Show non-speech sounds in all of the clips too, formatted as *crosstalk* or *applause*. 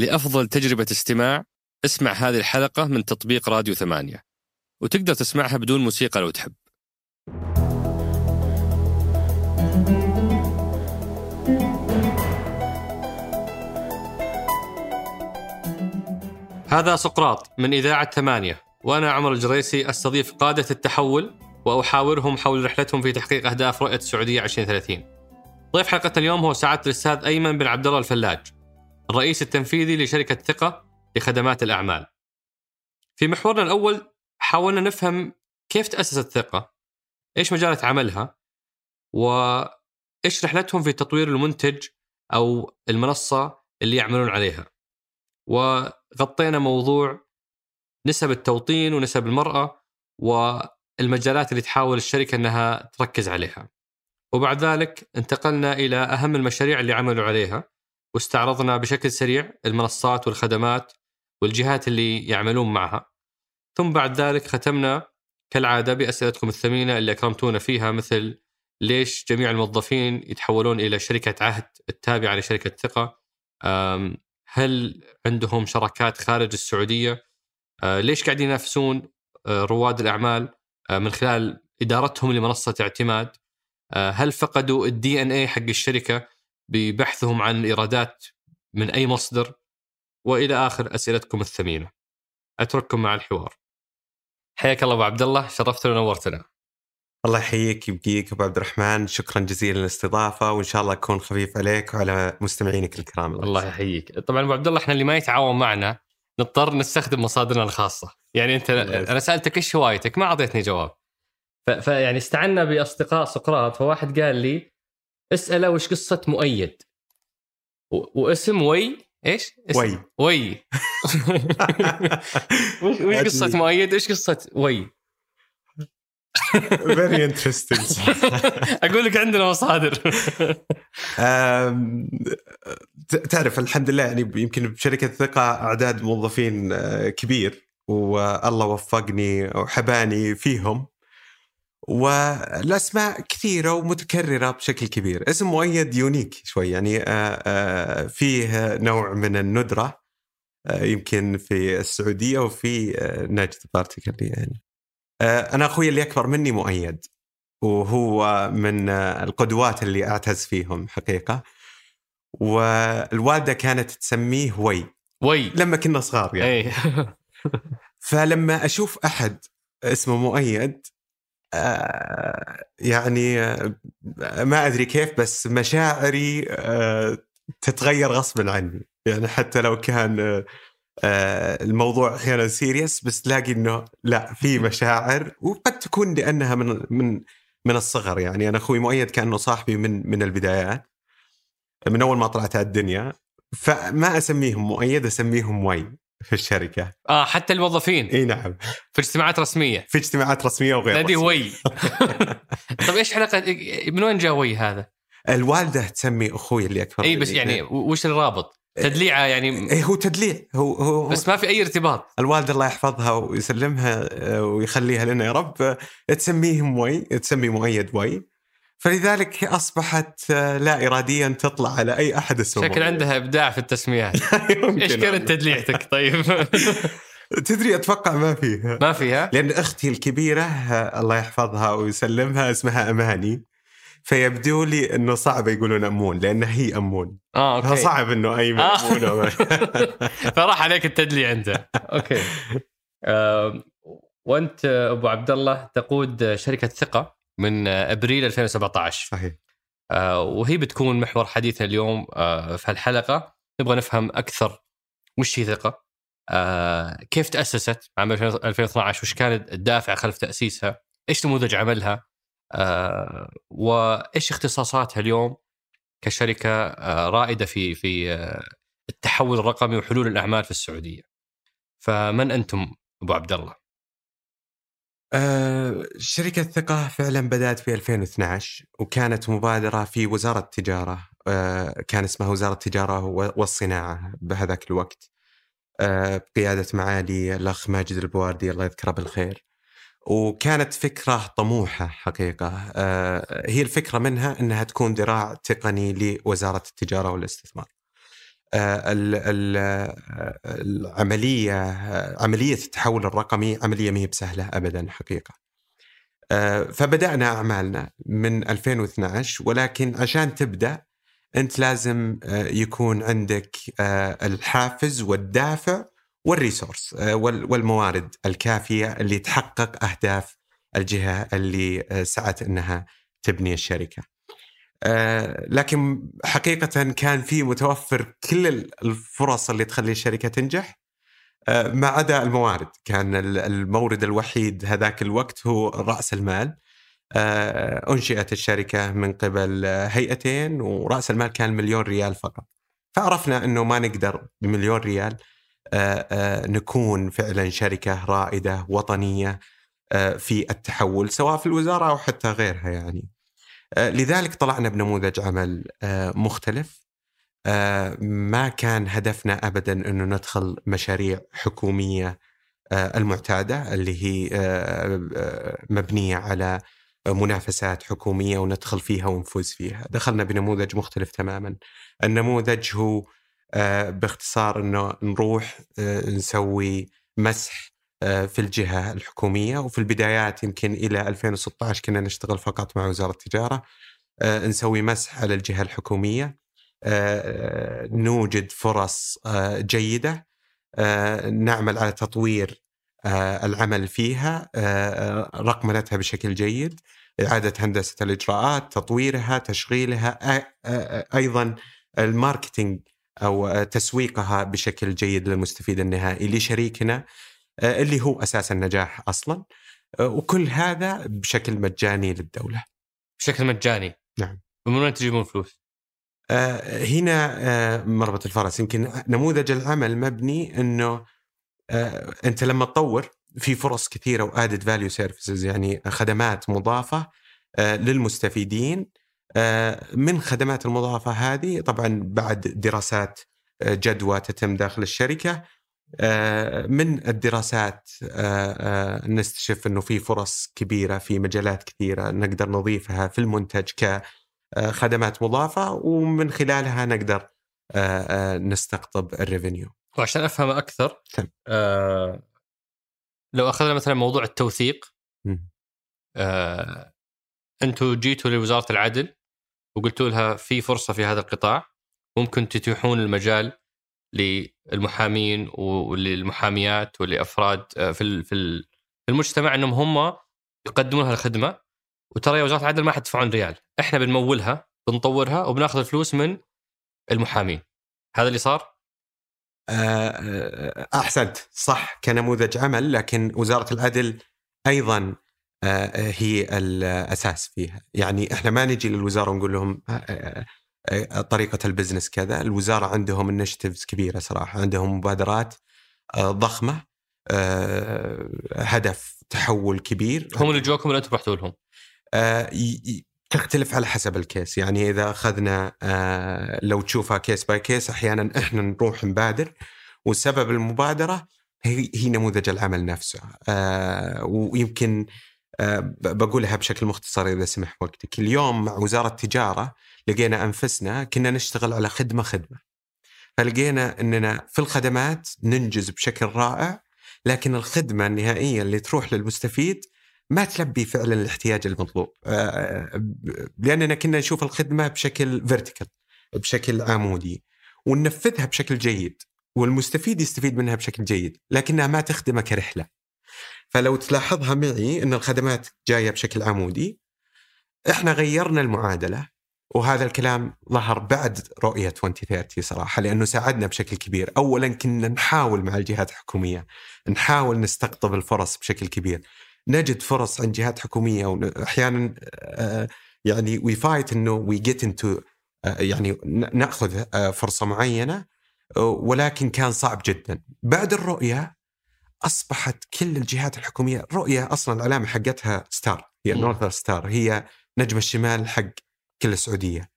لأفضل تجربة استماع اسمع هذه الحلقة من تطبيق راديو ثمانية. وتقدر تسمعها بدون موسيقى لو تحب. هذا سقراط من إذاعة ثمانية وأنا عمر الجريسي أستضيف قادة التحول وأحاورهم حول رحلتهم في تحقيق أهداف رؤية السعودية 2030 ضيف حلقة اليوم هو سعادة الأستاذ أيمن بن عبد الله الفلاج. الرئيس التنفيذي لشركة ثقة لخدمات الأعمال. في محورنا الأول حاولنا نفهم كيف تأسست ثقة إيش مجالات عملها وإيش رحلتهم في تطوير المنتج أو المنصة اللي يعملون عليها. وغطينا موضوع نسب التوطين ونسب المرأة والمجالات اللي تحاول الشركة أنها تركز عليها. وبعد ذلك انتقلنا إلى أهم المشاريع اللي عملوا عليها واستعرضنا بشكل سريع المنصات والخدمات والجهات اللي يعملون معها. ثم بعد ذلك ختمنا كالعادة بأسئلتكم الثمينة اللي أكرمتونا فيها مثل ليش جميع الموظفين يتحولون إلى شركة عهد التابعة لشركة ثقة؟ هل عندهم شراكات خارج السعودية؟ آه، ليش قاعدين ينافسون آه، رواد الأعمال؟ آه، من خلال إدارتهم لمنصة اعتماد؟ هل فقدوا الدي ان اي حق الشركة؟ ببحثهم عن الايرادات من أي مصدر وإلى آخر أسئلتكم الثمينة. أترككم مع الحوار. حياك الله أبو عبد الله شرفتنا ونورتنا. الله يحييك يبقيك أبو عبد الرحمن. شكرا جزيلا للاستضافة وإن شاء الله أكون خفيف عليك وعلى مستمعينك الكرام. الله يحييك. طبعا أبو عبد الله إحنا اللي ما يتعاون معنا نضطر نستخدم مصادرنا الخاصة. يعني أنت أنا سألتك إيش هوايتك؟ ما أعطيتني جواب. فيعني استعنا بأصدقاء سقراط فواحد قال لي اسأله وش قصة مؤيد. واسم وي؟ إيش؟ اسم وي. وي. *laughs* وش قصة مؤيد؟ إيش قصة وي؟ *laughs* very interesting *laughs* أقول لك عندنا مصادر. تعرف الحمد لله يعني يمكن بشركة ثقة أعداد موظفين آه، كبير والله وفقني وحباني فيهم. والأسماء كثيرة ومتكررة بشكل كبير، اسم مؤيد unique شوي يعني آه، آه، فيه نوع من الندرة يمكن في السعودية وفي نجد particularly يعني. أنا أخوي اللي أكبر مني مؤيد وهو من القدوات اللي أعتز فيهم حقيقة. والوالدة كانت تسميه وي. وي. لما كنا صغار يعني. أي. *laughs* فلما أشوف أحد اسمه مؤيد آه يعني آه ما أدري كيف بس مشاعري آه تتغير غصبا عني. يعني حتى لو كان آه الموضوع أحيانا serious بس تلاقي إنه لا في مشاعر وقد تكون لأنها من من من الصغر. يعني أنا أخوي مؤيد كأنه صاحبي من من البدايات. من أول ما طلعت على الدنيا. فما أسميهم مؤيد أسميهم وي في الشركة. آه حتى الموظفين. إي نعم. في اجتماعات رسمية. في اجتماعات رسمية وغير نادي وي. *laughs* طيب إيش علاقه من وين جاء وي هذا؟ الوالدة تسمي أخوي اللي أكبر إي بس يعني وش الرابط؟ تدليعه يعني إيه هو تدليع. هو هو بس ما في أي ارتباط. الوالدة الله يحفظها ويسلمها آه، ويخليها لنا يا رب. تسميهم وي تسمي مؤيد وي. فلذلك أصبحت آه، لا اراديا تطلع على أي أحد اسمه شكل عندها إبداع في التسميات. *laughs* إيش كانت تدليعتك؟ طيب؟ *laughs* تدري أتوقع ما فيها. ما فيها؟ لأن أختي الكبيرة الله يحفظها ويسلمها اسمها أماني. فيبدو لي إنه صعب يقولون أمون لأن هي أمون. آه okay. فصعب إنه أي أمون آه. *laughs* فراح عليك التدلي عنده okay. آه وأنت أبو عبد الله تقود شركة ثقة. من أبريل 2017 صحيح. آه وهي بتكون محور حديثنا اليوم آه في الحلقة نبغى نفهم أكثر وش هي ثقة آه كيف تأسست عام 2012 وش كان الدافع خلف تأسيسها؟ إيش نموذج عملها؟ آه وإيش اختصاصاتها اليوم كشركة آه رائدة في في آه التحول الرقمي وحلول الأعمال في السعودية. فمن أنتم أبو عبد الله؟ آه شركة ثقة فعلا بدأت في 2012 وكانت مبادرة في وزارة التجارة. آه كان اسمها وزارة التجارة والصناعة بهذاك الوقت. آه بقيادة معالي الأخ ماجد البواردي الله يذكره بالخير. وكانت فكرة طموحة حقيقة. هي الفكرة منها أنها تكون ذراع تقني لوزارة التجارة والاستثمار. ال- ال- العملية آه، عملية التحول الرقمي عملية ما هي بسهلة ابدا حقيقة. آه، فبدأنا أعمالنا من 2012 ولكن عشان تبدأ أنت لازم آه، يكون عندك الحافز والدافع والريسورس وال- والموارد الكافية اللي تحقق أهداف الجهة اللي سعت إنها تبني الشركة. آه، لكن حقيقة كان في متوفر كل الفرص اللي تخلي الشركة تنجح آه، ما عدا الموارد. كان ال- المورد الوحيد هذاك الوقت هو رأس المال. آه، أنشئت الشركة من قبل هيئتين ورأس المال كان مليون ريال فقط. فعرفنا إنه ما نقدر بمليون ريال نكون فعلا شركة رائدة وطنية آه، في التحول سواء في الوزارة أو حتى غيرها يعني. آه، لذلك طلعنا بنموذج عمل آه، مختلف آه، ما كان هدفنا ابدا أنه ندخل مشاريع حكومية المعتادة اللي هي مبنية على منافسات حكومية وندخل فيها ونفوز فيها، دخلنا بنموذج مختلف تماما. النموذج هو باختصار إنه نروح نسوي مسح في الجهة الحكومية وفي البدايات يمكن إلى 2016 كنا نشتغل فقط مع وزارة التجارة. آه، نسوي مسح على الجهة الحكومية. آه، نوجد فرص آه، آه، نعمل على تطوير آه، العمل فيها. آه، رقمنتها بشكل جيد. إعادة هندسة الإجراءات تطويرها تشغيلها أيضا ال marketing أو آه، تسويقها بشكل جيد للمستفيد النهائي لشريكنا. آه، اللي هو أساس النجاح أصلا. آه، وكل هذا بشكل مجاني للدولة. بشكل مجاني؟ نعم. ومن وين تجيبون فلوس؟ آه، هنا آه، مربط الفرس. يمكن نموذج العمل مبني إنه آه، أنت لما تطور في فرص كثيرة و added value services يعني خدمات مضافة آه، للمستفيدين. آه، من خدمات المضافة هذه طبعا بعد دراسات آه، جدوى تتم داخل الشركة آه، من الدراسات آه، آه، نستشف إنه في فرص كبيرة في مجالات كثيرة نقدر نضيفها في المنتج كخدمات مضافة ومن خلالها نقدر آه، آه، نستقطب الريفينيو. وعشان أفهم أكثر. آه لو أخذنا مثلا موضوع التوثيق. آه أنتم جيتوا لوزارة العدل وقلتوا لها في فرصة في هذا القطاع ممكن تتيحون المجال للمحامين وللمحاميات ولأفراد آه، في في ال- في المجتمع إنهم هم يقدمون هالخدمة وترى يا وزارة العدل ما حتدفعون ريال، إحنا بنمولها بنطورها وبناخذ الفلوس من المحامين. هذا اللي صار؟ آه، أحسنت صح كنموذج عمل لكن وزارة العدل أيضا آه، هي الأساس فيها، يعني إحنا ما نجي للوزارة ونقول لهم آه، آه، طريقة ال business كذا، الوزارة عندهم initiatives كبيرة صراحة، عندهم مبادرات ضخمة هدف تحول كبير. هم اللي جوكم ولا أنتم رحتوا لهم؟ تختلف على حسب ال case يعني إذا أخذنا لو تشوفها case by case أحيانا إحنا نروح نبادر. وسبب المبادرة هي هي نموذج العمل نفسه. ويمكن بقولها بشكل مختصر إذا سمح وقتك. اليوم مع وزارة التجارة لقينا أنفسنا كنا نشتغل على خدمة خدمة. فلقينا إننا في الخدمات ننجز بشكل رائع لكن الخدمة النهائية اللي تروح للمستفيد ما تلبي فعلا الاحتياج المطلوب. آه، ب- لأننا كنا نشوف الخدمة بشكل vertical بشكل عمودي وننفذها بشكل جيد والمستفيد يستفيد منها بشكل جيد لكنها ما تخدمه كرحلة. فلو تلاحظها معي إن الخدمات جاية بشكل عمودي إحنا غيرنا المعادلة وهذا الكلام ظهر بعد رؤية 2030 صراحة لأنه ساعدنا بشكل كبير، اولا كنا نحاول مع الجهات الحكومية نحاول نستقطب الفرص بشكل كبير. نجد فرص عند جهات حكومية واحيانا يعني وي فايت إنه وي جيت انتو يعني نأخذ فرصة معينة ولكن كان صعب جدا. بعد الرؤية أصبحت كل الجهات الحكومية رؤية أصلا العلامه حقتها ستار هي. نورث ستار هي نجم الشمال حق كل السعودية.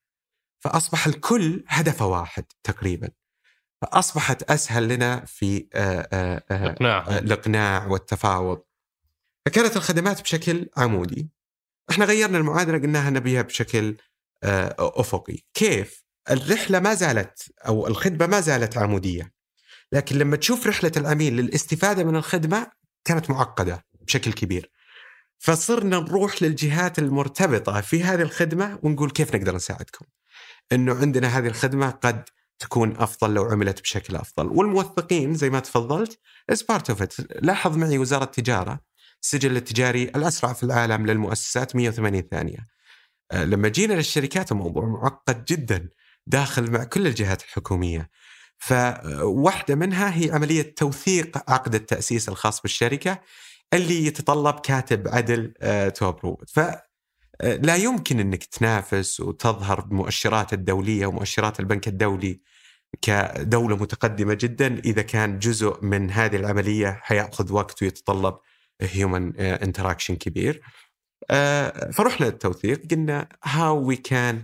فأصبح الكل هدفه واحد تقريبا. فأصبحت أسهل لنا في آه، آه، آه، اقناع الإقناع والتفاوض. فكانت الخدمات بشكل عمودي. إحنا غيرنا المعادلة قلناها نبيها بشكل أفقي، كيف؟ الرحلة ما زالت أو الخدمة ما زالت عمودية لكن لما تشوف رحلة العميل للاستفادة من الخدمة كانت معقدة بشكل كبير. فصرنا نروح للجهات المرتبطة في هذه الخدمة ونقول كيف نقدر نساعدكم؟ إنه عندنا هذه الخدمة قد تكون أفضل لو عملت بشكل أفضل. والموثقين زي ما تفضلت از لاحظ معي وزارة التجارة السجل التجاري الأسرع في العالم للمؤسسات 180 ثانية. آه، لما جينا للشركات الموضوع معقد جدا داخل مع كل الجهات الحكومية. فواحدة منها هي عملية توثيق عقد التأسيس الخاص بالشركة اللي يتطلب كاتب عدل تو ف آه، لا يمكن أنك تنافس وتظهر بمؤشرات الدولية ومؤشرات البنك الدولي كدولة متقدمة جدا. إذا كان جزء من هذه العملية حيأخذ وقت ويتطلب human interaction كبير. آه، فرحنا للتوثيق. قلنا how we can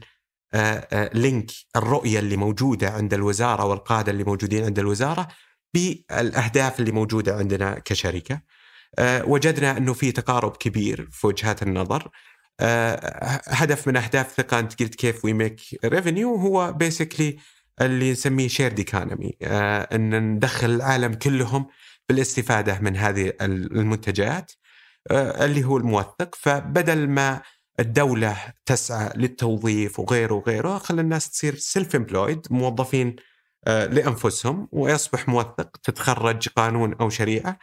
link الرؤية اللي موجودة عند الوزارة والقادة اللي موجودين عند الوزارة بالأهداف اللي موجودة عندنا كشركة. آه، وجدنا أنه في تقارب كبير في وجهات النظر. آه، هدف من أهداف ثقة أنت قلت كيف we make revenue هو basically اللي نسميه shared economy إن ندخل العالم كلهم بالاستفادة من هذه المنتجات آه، اللي هو الموثق. فبدل ما الدولة تسعى للتوظيف وغيره وغيره خلى الناس تصير self employed موظفين لأنفسهم ويصبح موثق تتخرج قانون أو شريعة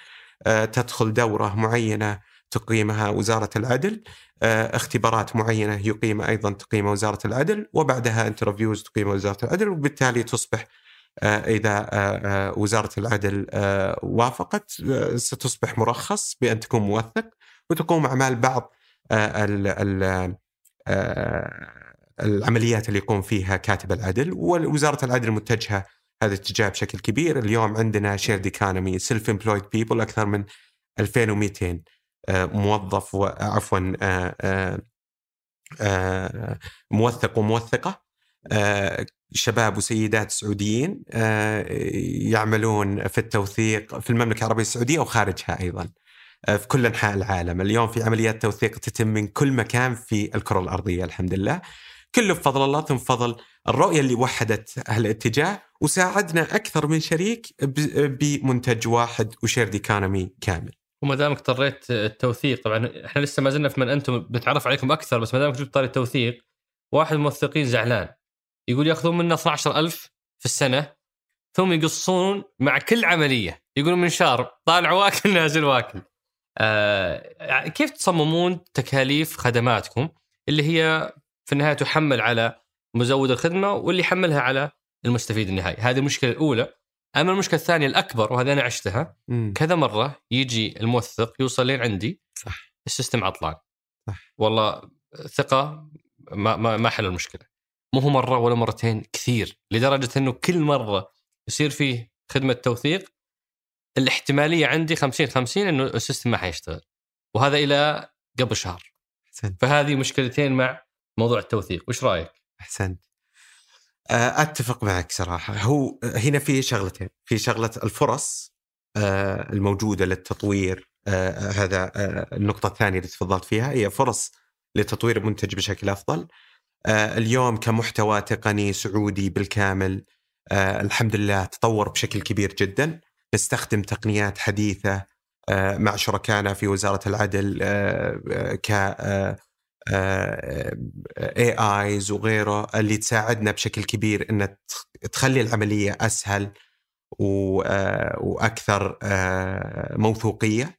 تدخل دورة معينة تقيمها وزارة العدل آه، اختبارات معينة يقيم أيضا تقيمها وزارة العدل وبعدها interviews تقيمها وزارة العدل وبالتالي تصبح آه، إذا آه، وزارة العدل وافقت ستصبح مرخص بأن تكون موثق وتقوم أعمال بعض العمليات اللي يقوم فيها كاتب العدل ووزارة العدل متجهة هذا الاتجاه بشكل كبير. اليوم عندنا shared economy self employed people أكثر من 2200 آه، موظف عفوا آه، آه، موثق وموثقة شباب وسيدات سعوديين يعملون في التوثيق في المملكة العربية السعودية وخارجها أيضا. في كل أنحاء العالم، اليوم في عمليات توثيق تتم من كل مكان في الكرة الأرضية الحمد لله. كله بفضل الله ثم فضل الرؤية اللي وحدت هالاتجاه وساعدنا أكثر من شريك بمنتج واحد وشيرد إيكونومي كامل. وما دامك اضطريت التوثيق طبعا إحنا لسه ما زلنا في من أنتم بنتعرف عليكم أكثر بس ما دامك جبت طاري التوثيق واحد من الموثقين زعلان يقول يأخذون منا 12000 في السنة ثم يقصون مع كل عملية يقولون منشار طالع واكل نازل واكل. آه كيف تصممون تكاليف خدماتكم اللي هي في النهاية تحمل على مزود الخدمة واللي يحملها على المستفيد النهائي، هذه المشكلة الأولى. أما المشكلة الثانية الأكبر وهذه أنا عشتها مم. كذا مرة يجي الموثق يوصل لين عندي صح. السيستم عطلان. صح. والله ثقة ما ما, ما حل المشكلة. مو هو مرة ولا مرتين كثير. لدرجة إنه كل مرة يصير فيه خدمة توثيق الاحتمالية عندي 50 50 إنه السيستم ما حيشتغل. وهذا إلى قبل شهر. أحسنت. فهذه مشكلتين مع موضوع التوثيق. وش رأيك؟ أحسنت. آه، أتفق معك صراحة. هو هنا في شغلتين. في شغلة الفرص آه، الموجودة للتطوير آه، هذا النقطة الثانية اللي تفضلت فيها. هي فرص لتطوير المنتج بشكل أفضل. اليوم كمحتوى تقني سعودي بالكامل الحمد لله تطور بشكل كبير جدا. نستخدم تقنيات حديثة مع شركائنا في وزارة العدل ك اي ايز وغيره اللي تساعدنا بشكل كبير إن تخلي العملية أسهل آه، وأكثر آه، موثوقية.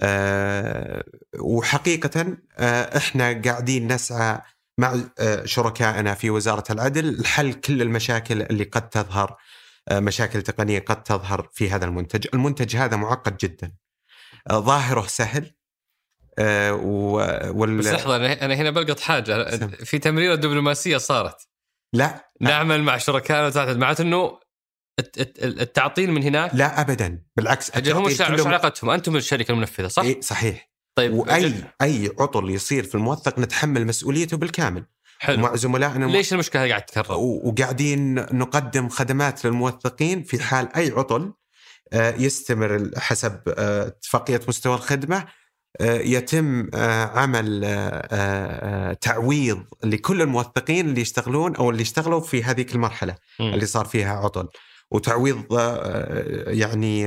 آه، وحقيقة إحنا قاعدين نسعى مع شركائنا في وزارة العدل لحل كل المشاكل اللي قد تظهر. مشاكل تقنية قد تظهر في هذا المنتج، المنتج هذا معقد جدا. ظاهره سهل آه، وال... بس لحظة أنا هنا بلقط حاجة في تمريرة دبلوماسية صارت لا نعمل مع شركائنا معناته إنه التعطيل من هناك لا ابدا بالعكس أجل هم إيش علاقتهم؟ أنتم الشركة المنفذة صح؟ إيه صحيح طيب وأي أجل. أي عطل يصير في الموثق نتحمل مسؤوليته بالكامل حلو مع زملائنا ليش المشكلة هذه قاعدة تتكرر؟ وقاعدين نقدم خدمات للموثقين في حال أي عطل آه، يستمر حسب آه، اتفاقية مستوى الخدمة آه، يتم عمل تعويض لكل الموثقين اللي يشتغلون أو اللي اشتغلوا في هذيك المرحلة م. اللي صار فيها عطل وتعويض يعني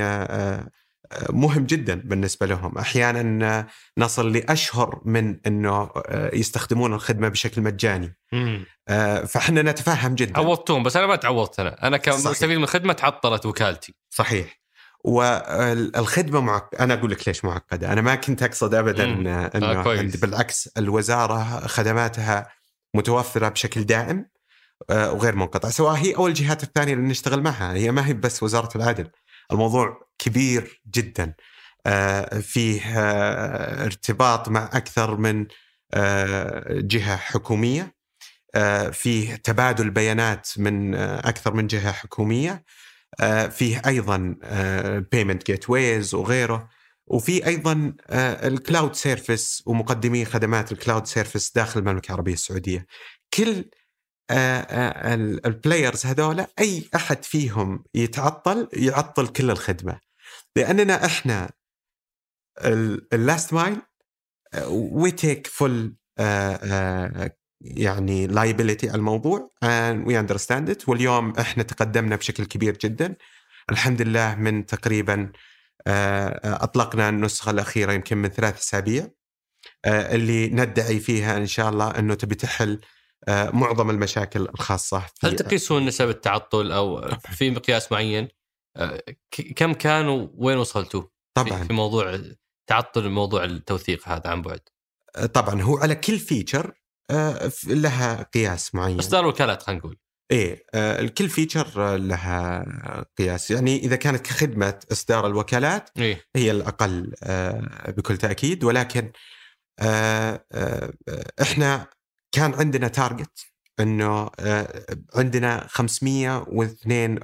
مهم جدا بالنسبة لهم. أحيانا نصل لأشهر من إنه يستخدمون الخدمة بشكل مجاني. فإحنا نتفهم جدا. عوضتهم بس أنا ما تعوضت. أنا أنا كمستفيد من الخدمه تعطلت وكالتي. صحيح. والخدمة معك... أنا أقول لك ليش معقدة. أنا ما كنت أقصد ابدا إنه آه بالعكس الوزارة خدماتها متوفرة بشكل دائم آه وغير منقطع سواء هي أو الجهات الثانية اللي نشتغل معها. هي ما هي بس وزارة العدل. الموضوع كبير جدا. آه فيه آه ارتباط مع أكثر من آه جهة حكومية. فيه تبادل بيانات من أكثر من جهة حكومية. فيه أيضا payment gateways وغيره. وفي أيضا ال cloud service ومقدمي خدمات ال cloud service داخل المملكة العربية السعودية. كل ال players هذولا أي أحد فيهم يتعطل يعطل كل الخدمة. لأننا إحنا ال last mile we take full يعني liability على الموضوع and we understand it واليوم إحنا تقدمنا بشكل كبير جدا الحمد لله من تقريبا آه، أطلقنا النسخة الأخيرة يمكن من ثلاث أسابيع آه، اللي ندعي فيها إن شاء الله إنه تبي تحل معظم المشاكل الخاصة هل تقيسون نسب التعطل أو في مقياس معين؟ كم كانوا وين وصلتوا؟ طبعا. في موضوع تعطل موضوع التوثيق هذا عن بعد؟ طبعا هو على كل فيتشر آه، لها قياس معين. اصدار وكالات خلينا نقول. إيه آه، الكل فيتشر لها قياس. يعني إذا كانت كخدمة إصدار الوكالات إيه؟ هي الأقل بكل تأكيد. ولكن إحنا كان عندنا تارجت إنه عندنا 502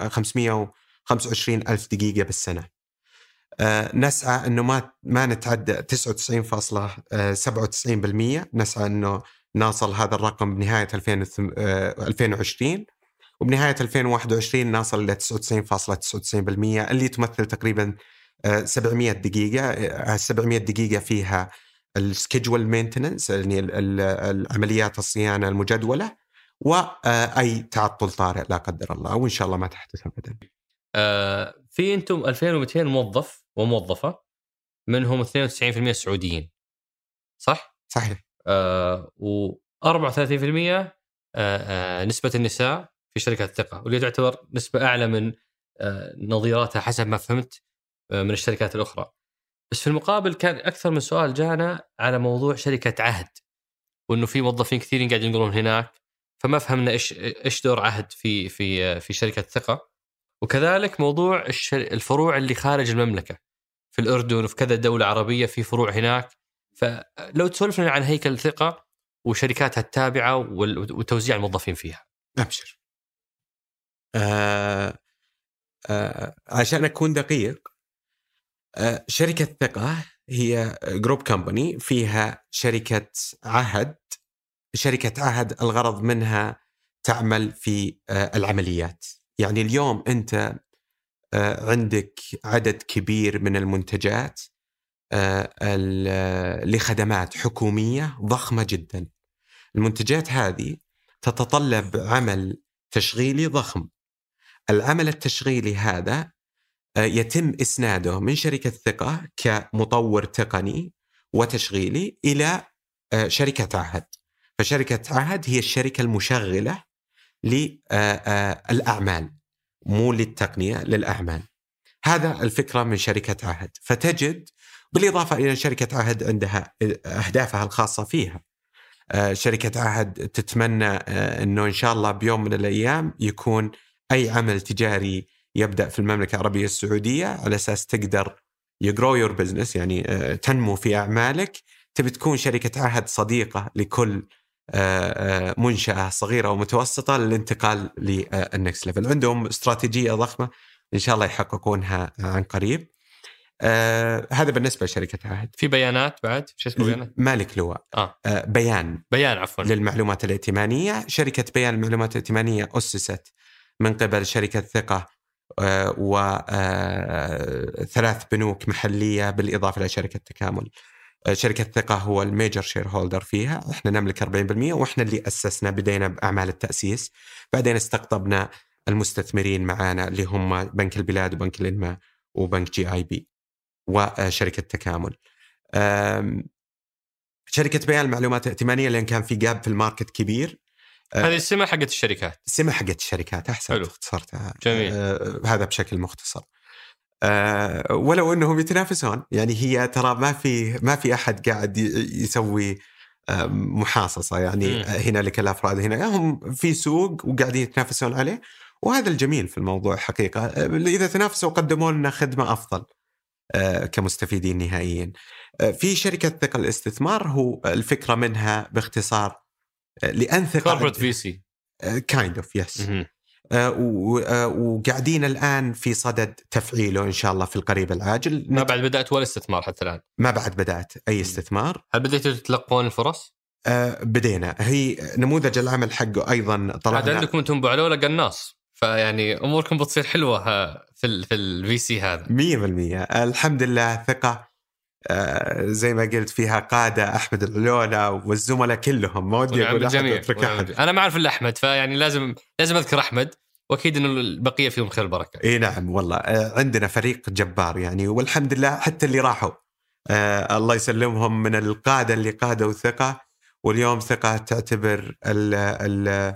525 ألف دقيقة بالسنة. نسعى إنه ما ما نتعدى 99.97% نسعى إنه نصل هذا الرقم بنهاية 2020 آه، وبنهاية 2021 نصل إلى 99.99% اللي تمثل تقريبا 700 آه، دقيقة. 700 آه، دقيقة فيها ال schedule maintenance يعني العمليات الصيانة المجدولة واي تعطل طارئ لا قدر الله وإن شاء الله ما تحدث ابدا. آه في أنتم 2200 موظف وموظفة منهم 92% سعوديين. صح؟ صحيح. آه و 34% آه آه نسبة النساء في شركات الثقة واللي تعتبر نسبة أعلى من نظيراتها حسب ما فهمت من الشركات الأخرى. بس في المقابل كان أكثر من سؤال جانا على موضوع شركة عهد وأنه في موظفين كثيرين قاعدين ينقلون هناك فما فهمنا إيش إيش دور عهد في في في شركة ثقه وكذلك موضوع الفروع اللي خارج المملكة في الأردن وفي كذا دولة عربية في فروع هناك فلو تسولف لنا عن هيكل الثقه وشركاتها التابعة وتوزيع الموظفين فيها. أبشر. آه آه عشان أكون دقيق آه شركة ثقة هي جروب كمباني فيها شركة عهد شركة عهد الغرض منها تعمل في آه العمليات يعني اليوم أنت آه عندك عدد كبير من المنتجات آه، لخدمات حكومية ضخمة جدا. المنتجات هذه تتطلب عمل تشغيلي ضخم. العمل التشغيلي هذا آه، يتم إسناده من شركة ثقة كمطور تقني وتشغيلي إلى آه، شركة عهد. فشركة عهد هي الشركة المشغلة للاعمال مو للتقنية للأعمال. هذا الفكرة من شركة عهد، فتجد بالإضافة إلى شركة عهد عندها أهدافها الخاصة فيها. آه، شركة عهد تتمنى آه، أنه إن شاء الله بيوم من الأيام يكون أي عمل تجاري يبدأ في المملكة العربية السعودية على أساس تقدر ي grow your business يعني آه، تنمو في أعمالك. تبي تكون شركة عهد صديقة لكل منشأة صغيرة ومتوسطة للانتقال لل next level عندهم استراتيجية ضخمة إن شاء الله يحققونها عن قريب. آه هذا بالنسبة لشركة عهد. في بيانات بعد؟ شو اسمه بيانات؟ مالك لواء. آه. آه بيان. بيان عفوا. للمعلومات الائتمانية. شركة بيان المعلومات الائتمانية أسست من قبل شركة ثقة آه وثلاث آه بنوك محلية بالإضافة إلى شركة تكامل. آه، شركة ثقة هو ال major shareholder فيها إحنا نملك 40% وإحنا اللي أسسنا بدينا بأعمال التأسيس بعدين استقطبنا المستثمرين معانا اللي هم بنك البلاد وبنك الانماء وبنك GIB وشركة تكامل أم، شركة بيان المعلومات الائتمانية لأن كان في gap في ال market كبير آه. هذه السمة حقت الشركات السمة حقت الشركات حلو. اختصرتها جميل. آه هذا بشكل مختصر آه ولو إنهم يتنافسون. يعني هي ترى ما في ما في أحد قاعد يسوي آه محاصصة. يعني مم. آه، هنا لك الأفراد هنا هم في سوق وقاعدين يتنافسون عليه. وهذا الجميل في الموضوع حقيقة. آه، إذا تنافسوا قدموا لنا خدمة أفضل كمستفيدين نهائيا. في شركة ثقه الاستثمار هو الفكرة منها باختصار لأن ثقه كوربريت في سي كايند اوف يس وقاعدين الآن في صدد تفعيله إن شاء الله في القريب العاجل. ما بعد بدأت ولا استثمار حتى الآن؟ ما بعد بدأت أي استثمار. هل بديتوا تتلقون الفرص؟ آه، بدينا. هي نموذج العمل حقه أيضا عاد طلعنا عندكم أنتم أبو علولة قناص فيعني أموركم بتصير حلوة في ال في الفي سي هذا. 100% الحمد لله ثقة آه، زي ما قلت فيها قادة أحمد العلولة والزملاء كلهم. ما ودي أقول بالجميع. أنا ما أعرف إلا أحمد فيعني لازم لازم أذكر أحمد وأكيد إنه البقية فيهم خير بركه إي نعم والله. آه، عندنا فريق جبار يعني والحمد لله حتى اللي راحوا. آه الله يسلمهم من القادة اللي قادوا ثقه واليوم ثقة تعتبر ال ال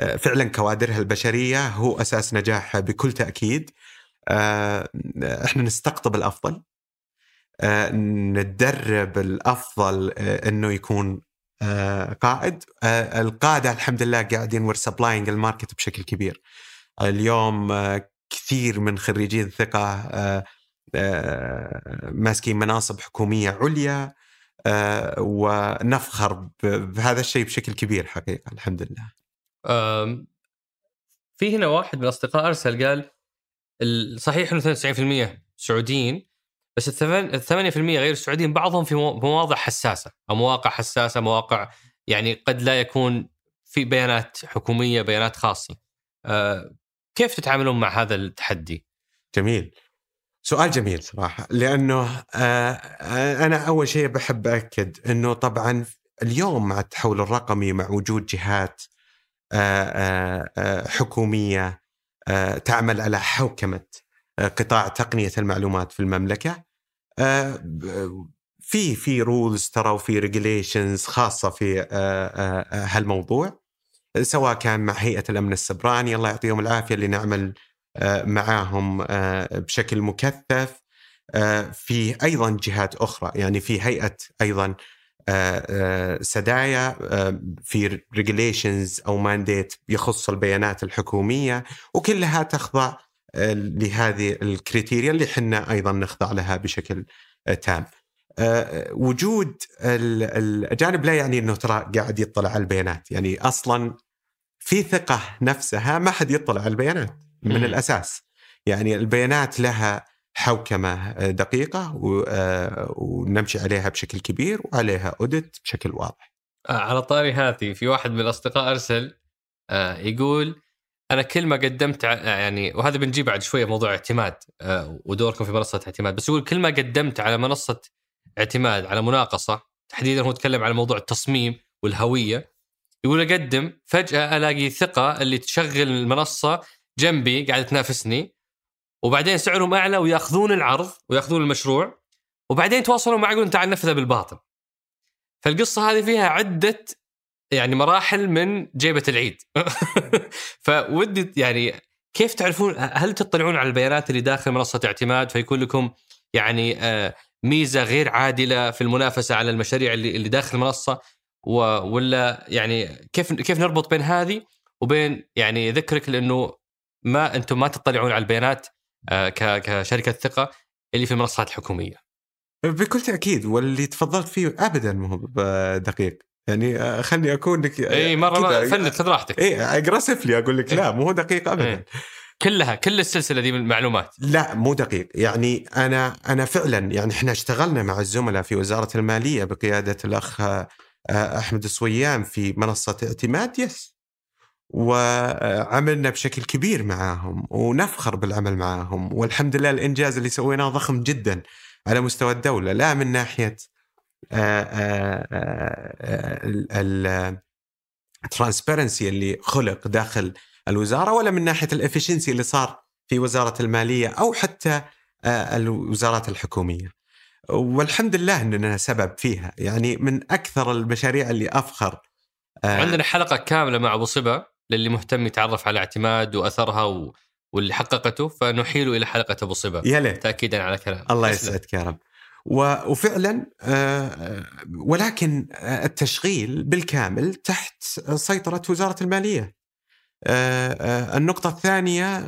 آه، فعلا كوادرها البشرية هو أساس نجاحها بكل تأكيد. آه إحنا نستقطب الأفضل. آه ندرب الأفضل آه إنه يكون آه قائد. آه القادة الحمد لله قاعدين we're supplying ال market بشكل كبير. اليوم آه كثير من خريجين ثقة آه آه ماسكين مناصب حكومية عليا آه ونفخر بهذا الشيء بشكل كبير حقيقة الحمد لله. في هنا واحد من الأصدقاء أرسل قال ال- صحيح إنه 92% سعوديين بس الثمان- ال 8% غير السعوديين بعضهم في مو- مواضع حساسة أو مواقع حساسة مواقع يعني قد لا يكون في بيانات حكومية بيانات خاصة. أه، كيف تتعاملون مع هذا التحدي؟ جميل سؤال جميل صراحة لأنه آه آه، أنا أول شيء بحب اكد إنه طبعا اليوم مع التحول الرقمي مع وجود جهات آه، آه، آه، حكومية آه، تعمل على حوكمة آه، قطاع تقنية المعلومات في المملكة ب- في في rules ترى وفي regulations خاصة في آه، آه، آه، هالموضوع سواء كان مع هيئة الأمن السيبراني الله يعطيهم العافية اللي نعمل آه، معاهم آه، بشكل مكثف. آه، في أيضا جهات أخرى يعني في هيئة أيضا آه، آه، سدايا آه، في regulations أو mandate يخص البيانات الحكومية وكلها تخضع آه، لهذه ال criteria اللي حنا أيضا نخضع لها بشكل آه، تام. آه، وجود ال- الاجانب لا يعني إنه ترى قاعد يطلع على البيانات، يعني أصلا في ثقة نفسها ما حد يطلع على البيانات من. الأساس. يعني البيانات لها حوكمة آه، دقيقه آه، ونمشي عليها بشكل كبير وعليها اوديت بشكل واضح. آه، على طاري هذه في واحد من الأصدقاء أرسل آه، يقول أنا كل ما قدمت يعني وهذا بنجي بعد شوية موضوع اعتماد آه، ودوركم في منصة اعتماد بس يقول كل ما قدمت على منصة اعتماد على مناقصة تحديدا هو يتكلم عن موضوع التصميم والهوية يقول أقدم فجأة ألاقي ثقة اللي تشغل المنصة جنبي قاعدة تنافسني وبعدين سعرهم أعلى ويأخذون العرض ويأخذون المشروع وبعدين يتواصلون معي يقولون تعال نفذه بالباطل. فالقصة هذه فيها عدة يعني مراحل من جيبة العيد *laughs* فودي يعني كيف تعرفون هل تطلعون على البيانات اللي داخل منصة اعتماد فيكون لكم يعني آه، ميزة غير عادلة في المنافسة على المشاريع اللي اللي داخل المنصة ولا يعني كيف كيف نربط بين هذه وبين يعني ذكرك لأنه ما أنتم ما تطلعون على البيانات آه، كشركة ثقة اللي في المنصات الحكومية. بكل تأكيد واللي تفضلت فيه ابدا ما هو دقيق. يعني آه، خلني أكون لك اي مرة. فند خذ راحتك. اي اجريسفلي أقول لك لا مو دقيق ابدا إيه. كلها كل السلسلة دي من المعلومات. لا مو دقيق يعني أنا أنا فعلا يعني إحنا اشتغلنا مع الزملاء في وزارة المالية بقيادة الأخ آه، أحمد الصويان في منصة اعتماد يس وعملنا بشكل كبير معاهم ونفخر بالعمل معاهم والحمد لله الإنجاز اللي سويناه ضخم جدا على مستوى الدولة لا من ناحية ال transparency اللي خلق داخل الوزارة ولا من ناحية ال efficiency اللي صار في وزارة المالية أو حتى الوزارات الحكومية. والحمد لله إننا سبب فيها، يعني من أكثر المشاريع اللي أفخر عندنا حلقة كاملة مع أبو صبا للي مهتم يتعرف على اعتماد وأثرها و... واللي حققته فنحيله إلى حلقة أبو صبا. يا ليت. تاكيدا على كلام الله يسعدك يا رب. وفعلا ولكن التشغيل بالكامل تحت سيطرة وزارة المالية. النقطة الثانية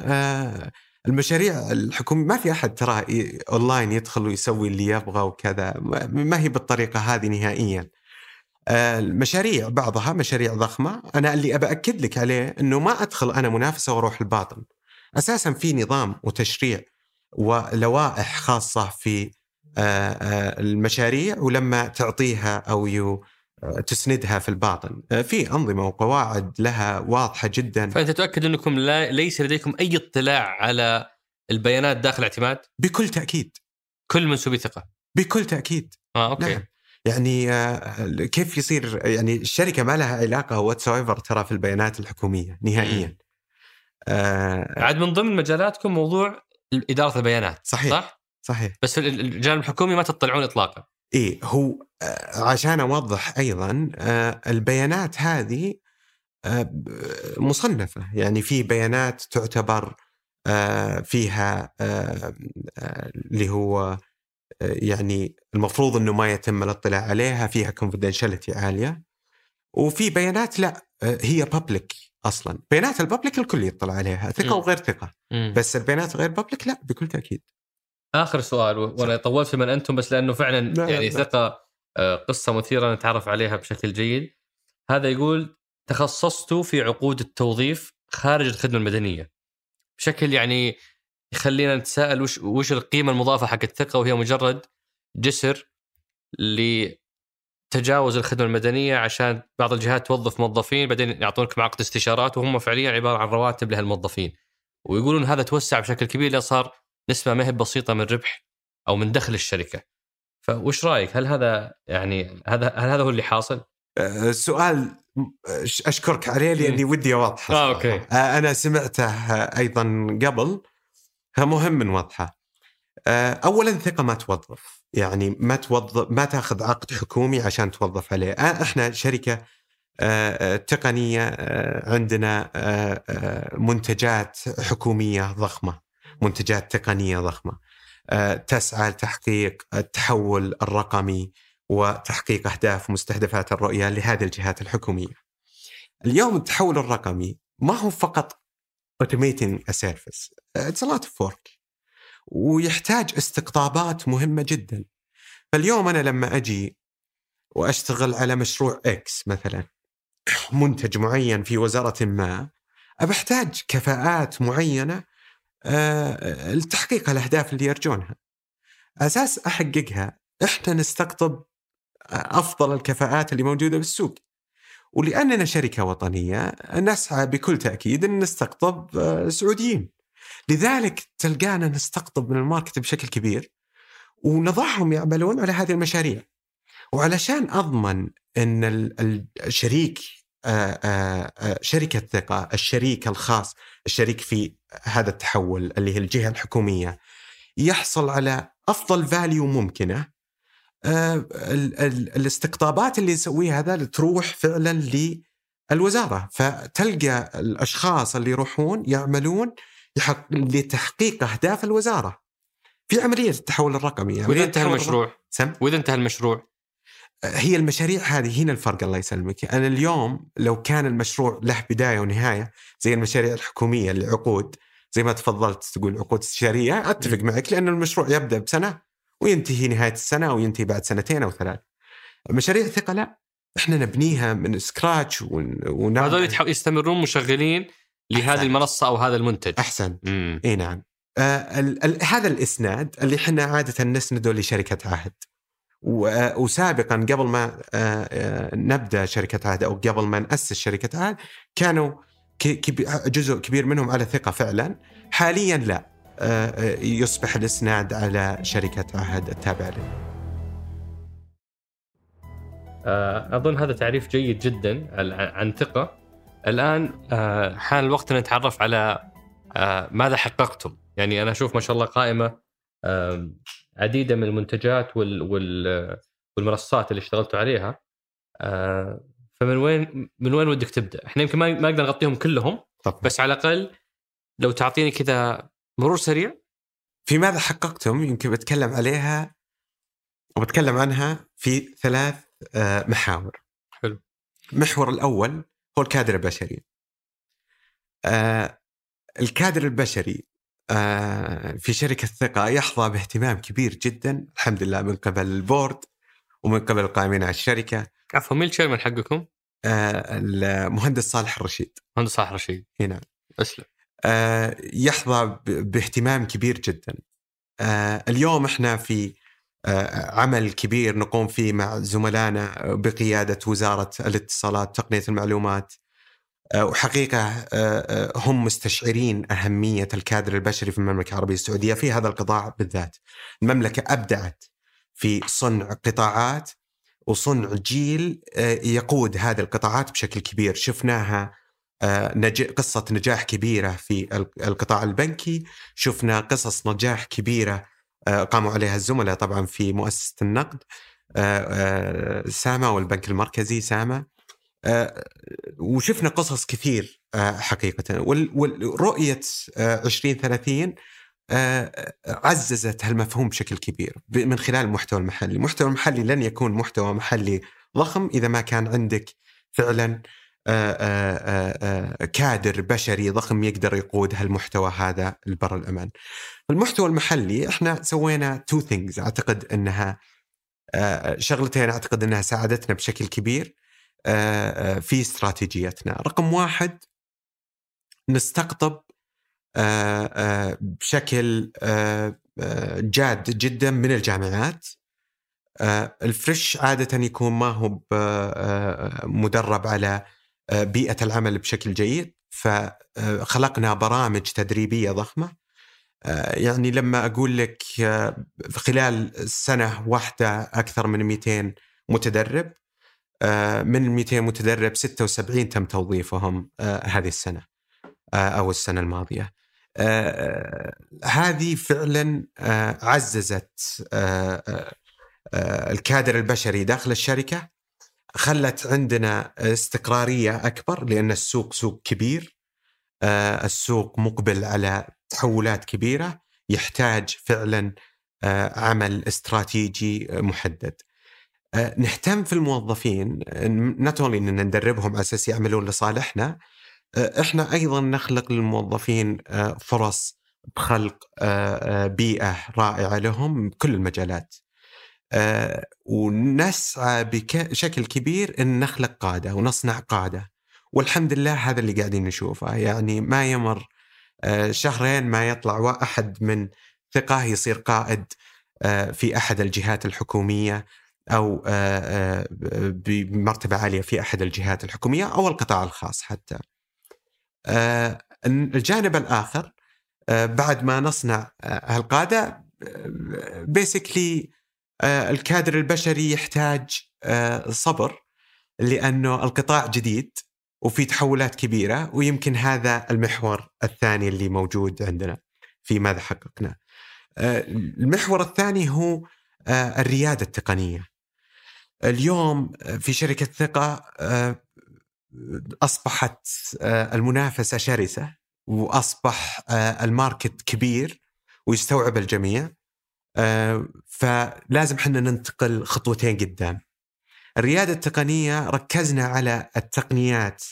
المشاريع الحكوميه ما في أحد ترى أونلاين يدخل ويسوي اللي يبغى وكذا ما هي بالطريقة هذه نهائيا. المشاريع بعضها مشاريع ضخمة أنا اللي أبى أكد لك عليه إنه ما أدخل أنا منافسة وأروح الباطن. أساسا في نظام وتشريع ولوائح خاصة في المشاريع ولما تعطيها أو you تسندها في الباطن. في أنظمة وقواعد لها واضحة جدا. فأنت تؤكد أنكم لا ليس لديكم أي اطلاع على البيانات داخل الاعتماد؟ بكل تأكيد. كل منسوبي ثقة؟ بكل تأكيد. آه أوكي. نعم. يعني كيف يصير؟ يعني الشركة ما لها علاقة whatsoever ترى في البيانات الحكومية نهائيا. آه عاد من ضمن مجالاتكم موضوع إدارة البيانات صحيح. صح؟ صحيح. بس في الجانب الحكومي ما تطلعون اطلاقا. إيه هو عشان أوضح أيضا البيانات هذه مصنفة. يعني في بيانات تعتبر فيها اللي هو يعني المفروض إنه ما يتم الاطلاع عليها فيها confidentiality عالية. وفي بيانات لا هي بابليك أصلا. بيانات البابليك الكل يطلع عليها ثقة وغير ثقة. بس البيانات غير بابليك لا بكل تأكيد. آخر سؤال وأنا طولت في من أنتم بس لأنه فعلا لا يعني لا. ثقة قصة مثيرة نتعرف عليها بشكل جيد. هذا يقول تخصصت في عقود التوظيف خارج الخدمة المدنية. بشكل يعني يخلينا نتساءل وش وش القيمة المضافة حق الثقة وهي مجرد جسر لتجاوز الخدمة المدنية عشان بعض الجهات توظف موظفين بعدين يعطونك عقد استشارات وهم فعليا عبارة عن رواتب لهالموظفين. ويقولون هذا توسع بشكل كبير لصار نسبة ما هي بسيطة من ربح أو من دخل الشركة. فوش رأيك؟ هل هذا يعني هذا هل هذا هو اللي حاصل؟ السؤال أشكرك عليه لأني ودي اوضحه آه أوكي. أنا سمعته أيضا قبل. مهم نوضحه اولا ثقة ما توظف. يعني ما توظف ما تأخذ عقد حكومي عشان توظف عليه. إحنا شركة تقنية عندنا منتجات حكومية ضخمة. منتجات تقنية ضخمة تسعى لتحقيق التحول الرقمي وتحقيق أهداف ومستهدفات الرؤية لهذه الجهات الحكومية. اليوم التحول الرقمي ما هو فقط service it's a lot of work ويحتاج استقطابات مهمة جدا. فاليوم أنا لما أجي وأشتغل على مشروع إكس مثلا منتج معين في وزارة ما بحتاج كفاءات معينة لتحقيق الأهداف اللي يرجونها. أساس أحققها إحنا نستقطب أفضل الكفاءات اللي موجودة بالسوق. ولأننا شركة وطنية نسعى بكل تأكيد أن نستقطب سعوديين. لذلك تلقانا نستقطب من الماركت بشكل كبير ونضعهم يعملون على هذه المشاريع. وعلشان أضمن أن الشريك شركة ثقة الشريك الخاص الشريك في هذا التحول اللي هي الجهة الحكومية يحصل على أفضل فاليو ممكنة. الاستقطابات اللي يسويها هذا تروح فعلا للوزارة. فتلقى الأشخاص اللي يروحون يعملون لتحقيق أهداف الوزارة. في عملية التحول الرقمي. وإذا انتهى المشروع؟ سم؟ وإذا انتهى المشروع؟ هي المشاريع هذه هنا الفرق الله يسلمك. أنا اليوم لو كان المشروع له بداية ونهاية زي المشاريع الحكومية العقود زي ما تفضلت تقول عقود استشارية أتفق معك لأن المشروع يبدأ بسنة وينتهي نهاية السنة أو ينتهي بعد سنتين أو ثلاث. مشاريع ثقة لا إحنا نبنيها من سكراتش ون... هذول يستمرون مشغلين لهذه أحسن. المنصة أو هذا المنتج. أحسن. إي نعم. آه ال ال هذا الإسناد اللي إحنا عادة نسنده لشركة عهد. وسابقا قبل ما نبدأ شركة عهد أو قبل ما نأسس شركة عهد كانوا جزء كبير منهم على ثقة فعلا. حاليا لا يصبح الإسناد على شركة عهد التابعه لنا آه، أظن هذا تعريف جيد جدا عن ثقة. الآن آه، حان الوقت ان نتعرف على آه، ماذا حققتم؟ يعني أنا أشوف ما شاء الله قائمة عديدة من المنتجات والمنصات اللي اشتغلتوا عليها. فمن وين من وين ودك تبدأ؟ إحنا يمكن ما نقدر نغطيهم كلهم طبعا. بس على الأقل لو تعطيني كذا مرور سريع. في ماذا حققتم؟ يمكن بتكلم عليها وبتكلم عنها في ثلاث آه، محاور. حلو. المحور الأول هو الكادر البشري. آه، الكادر البشري آه، في شركة ثقة يحظى باهتمام كبير جدا الحمد لله من قبل البورد ومن قبل القائمين على الشركة. عفوا مين الشيرمان حقكم؟ المهندس صالح الرشيد مهندس صالح الرشيد نعم. أسلم. يحظى باهتمام كبير جدا. اليوم إحنا في آه، عمل كبير نقوم فيه مع زملائنا بقيادة وزارة الاتصالات وتقنية المعلومات. آه، وحقيقة آه، هم مستشعرين أهمية الكادر البشري في المملكة العربية السعودية في هذا القطاع بالذات. المملكة أبدعت في صنع قطاعات وصنع جيل يقود هذه القطاعات بشكل كبير. شفناها قصة نجاح كبيرة في القطاع البنكي. شفنا قصص نجاح كبيرة آه، قاموا عليها الزملاء طبعا في مؤسسة النقد آه، آه، ساما والبنك المركزي ساما وشفنا قصص كثير حقيقة. والرؤيه 2030 عززت هالمفهوم بشكل كبير من خلال المحتوى المحلي، المحتوى المحلي لن يكون محتوى محلي ضخم إذا ما كان عندك فعلا كادر بشري ضخم يقدر يقود هالمحتوى هذا لبر الأمان. المحتوى المحلي إحنا سوينا two things أعتقد إنها شغلتين. أعتقد إنها ساعدتنا بشكل كبير. في استراتيجيتنا، رقم واحد نستقطب بشكل جاد جدا من الجامعات. الفريش عادة يكون ما هو مدرب على بيئة العمل بشكل جيد. فخلقنا برامج تدريبية ضخمة. يعني لما أقول لك خلال سنة واحدة أكثر من 200 متدرب من ال 200 متدرب 76 تم توظيفهم هذه السنة أو السنة الماضية هذه فعلا عززت الكادر البشري داخل الشركة خلت عندنا استقرارية أكبر لأن السوق سوق كبير آه، السوق مقبل على تحولات كبيرة يحتاج فعلا آه، عمل استراتيجي محدد. آه، نهتم في الموظفين نت اونلي ان ندربهم على أساس يعملون لصالحنا إحنا أيضا نخلق للموظفين فرص بخلق بيئة رائعة لهم بكل المجالات. آه ونسعى بشكل كبير إن نخلق قادة ونصنع قادة. والحمد لله هذا اللي قاعدين نشوفه. يعني ما يمر آه شهرين ما يطلع احد من ثقه يصير قائد آه في أحد الجهات الحكومية. أو آه، آه، بمرتبة عالية في أحد الجهات الحكومية أو القطاع الخاص حتى. آه، الجانب الآخر بعد ما نصنع هالقادة بيسكلي الكادر البشري يحتاج صبر لأنه القطاع جديد وفي تحولات كبيرة ويمكن هذا المحور الثاني اللي موجود عندنا في ماذا حققنا. المحور الثاني هو الريادة التقنية. اليوم في شركة ثقة أصبحت المنافسة شرسة وأصبح الماركت كبير ويستوعب الجميع آه، فلازم إحنا ننتقل خطوتين قدام الريادة التقنية ركزنا على التقنيات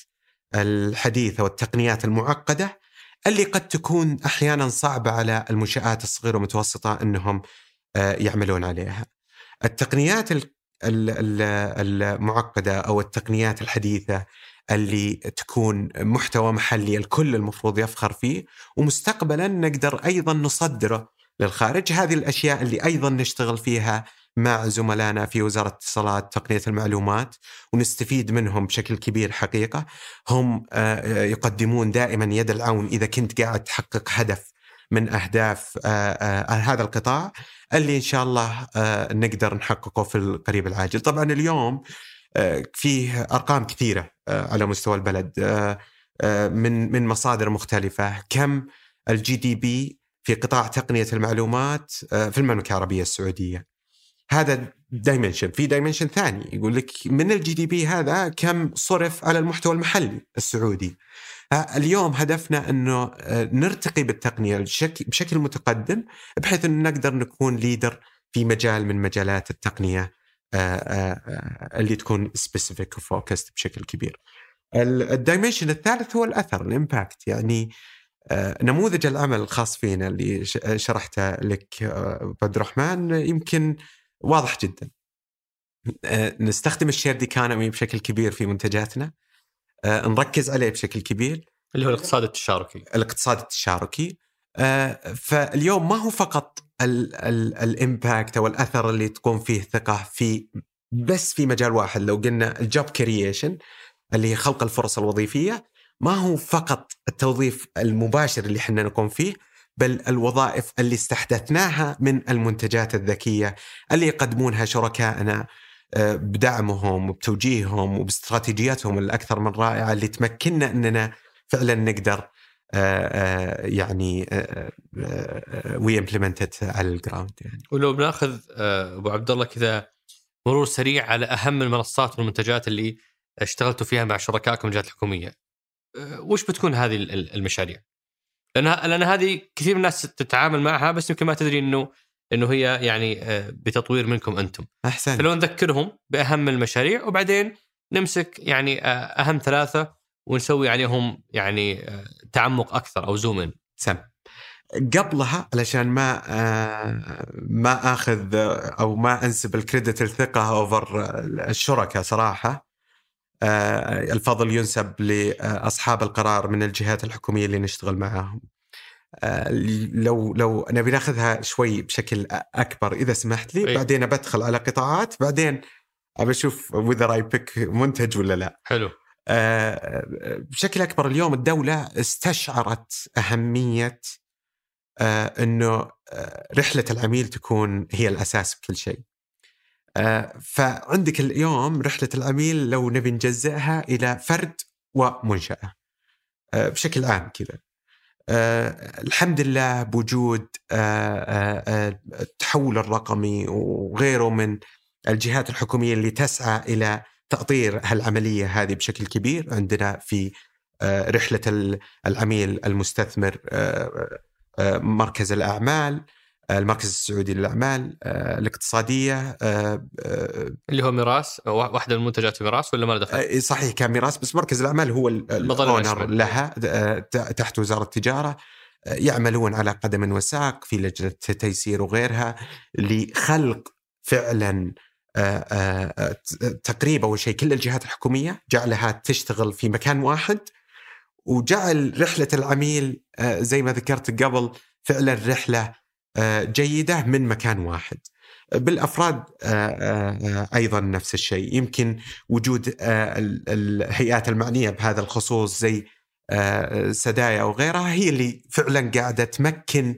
الحديثة والتقنيات المعقدة اللي قد تكون أحيانا صعبة على المنشآت الصغيرة والمتوسطة إنهم آه، يعملون عليها. التقنيات المعقدة أو التقنيات الحديثة اللي تكون محتوى محلي الكل المفروض يفخر فيه ومستقبلا نقدر أيضا نصدره للخارج. هذه الأشياء اللي أيضا نشتغل فيها مع زملائنا في وزارة الاتصالات تقنية المعلومات ونستفيد منهم بشكل كبير حقيقة. هم آه، يقدمون دائما يد العون إذا كنت قاعد تحقق هدف من أهداف آه، آه، هذا القطاع اللي إن شاء الله نقدر نحققه في القريب العاجل. طبعا اليوم آه، فيه أرقام كثيرة آه، على مستوى البلد آه، من من مصادر مختلفة. كم ال GDP في قطاع تقنية المعلومات في المملكة العربية السعودية. هذا dimension في dimension ثاني يقول لك من ال GDP هذا كم صرف على المحتوى المحلي السعودي. اليوم هدفنا أنه نرتقي بالتقنية بشكل متقدم بحيث انه نقدر نكون leader في مجال من مجالات التقنية اللي تكون specific و focused بشكل كبير. ال dimension الثالث هو الأثر ال impact يعني نموذج العمل الخاص فينا اللي شرحته لك عبد الرحمن يمكن واضح جدا. نستخدم ال shared economy بشكل كبير في منتجاتنا نركز عليه بشكل كبير. اللي هو الاقتصاد التشاركي. الاقتصاد التشاركي. فاليوم ما هو فقط ال impact أو الأثر اللي تقوم فيه ثقة في بس في مجال واحد. لو قلنا ال job creation اللي هي خلق الفرص الوظيفية ما هو فقط التوظيف المباشر اللي إحنا نقوم فيه بل الوظائف اللي استحدثناها من المنتجات الذكية اللي يقدمونها شركائنا آه، بدعمهم وبتوجيههم وباستراتيجياتهم الأكثر من رائعة اللي تمكننا أننا فعلا نقدر آه، آه، يعني we implement it على ال ground يعني ولو بناخذ أبو عبد الله كذا مرور سريع على أهم المنصات والمنتجات اللي اشتغلتوا فيها مع شركائكم الجهات الحكومية وش بتكون هذه المشاريع؟ لأن لأن هذه كثير من الناس تتعامل معها بس يمكن ما تدري إنه إنه هي يعني بتطوير منكم أنتم. احسن فلو نذكرهم بأهم المشاريع وبعدين نمسك يعني أهم ثلاثة ونسوي عليهم يعني تعمق أكثر أو زوم ان. سم. قبلها علشان ما ما أخذ أو ما أنسب ال credit لثقة over الشركاء صراحة الفضل ينسب لأصحاب القرار من الجهات الحكومية اللي نشتغل معاهم. لو لو نبي ناخذها شوي بشكل أكبر إذا سمحت لي أي. بعدين بدخل على قطاعات بعدين ابى أشوف whether I pick منتج ولا لا. حلو. بشكل أكبر اليوم الدولة استشعرت أهمية آه إنه آه رحلة العميل تكون هي الأساس بكل شيء. آه فعندك اليوم رحلة العميل لو نبي نجزئها إلى فرد ومنشأة. آه بشكل عام كذا. آه الحمد لله بوجود آه آه التحول الرقمي وغيره من الجهات الحكومية اللي تسعى إلى تأطير هالعملية هذه بشكل كبير. عندنا في رحلة العميل المستثمر مركز الأعمال. المركز السعودي للأعمال الاقتصادية اللي هو ميراث واحدة من منتجات ميراث ولا ما دخل؟ صحيح كان ميراث بس مركز الأعمال هو الاونر لها تحت وزارة التجارة يعملون على قدم وساق في لجنة تيسير وغيرها لخلق فعلا تقريب أول شيء كل الجهات الحكومية جعلها تشتغل في مكان واحد وجعل رحلة العميل زي ما ذكرت قبل فعلا رحلة جيدة من مكان واحد. بالأفراد أيضا نفس الشيء يمكن وجود الهيئات المعنية بهذا الخصوص زي سدايا أو غيرها هي اللي فعلا قاعدة تمكن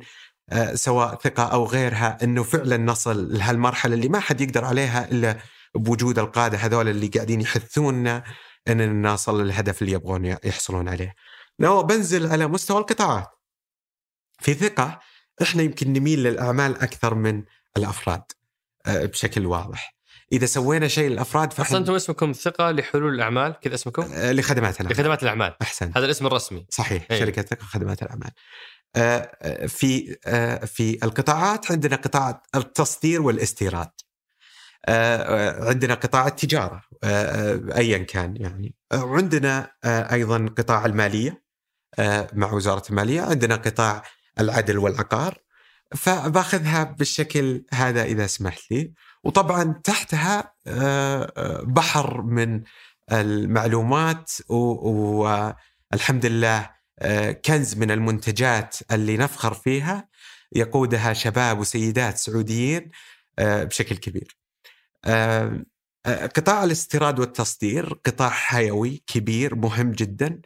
سواء ثقة أو غيرها إنه فعلا نصل لهالمرحلة اللي ما حد يقدر عليها إلا بوجود القادة هذول اللي قاعدين يحثوننا اننا نصل للهدف اللي يبغون يحصلون عليه. لو بنزل على مستوى القطاعات في ثقة إحنا يمكن نميل للأعمال أكثر من الأفراد بشكل واضح. إذا سوينا شيء للأفراد فإحنا أصلا أنتم اسمكم ثقة لحلول الأعمال كذا اسمكم؟ لخدمات الأعمال لخدمات الأعمال احسن هذا الاسم الرسمي صحيح أي. شركة ثقة خدمات الأعمال. في في القطاعات عندنا قطاع التصدير والاستيراد. عندنا قطاع التجارة ايا كان يعني عندنا أيضا قطاع المالية مع وزارة المالية عندنا قطاع العدل والعقار فباخذها بالشكل هذا إذا سمحت لي. وطبعا تحتها بحر من المعلومات والحمد لله كنز من المنتجات اللي نفخر فيها. يقودها شباب وسيدات سعوديين بشكل كبير. قطاع الاستيراد والتصدير قطاع حيوي كبير مهم جدا.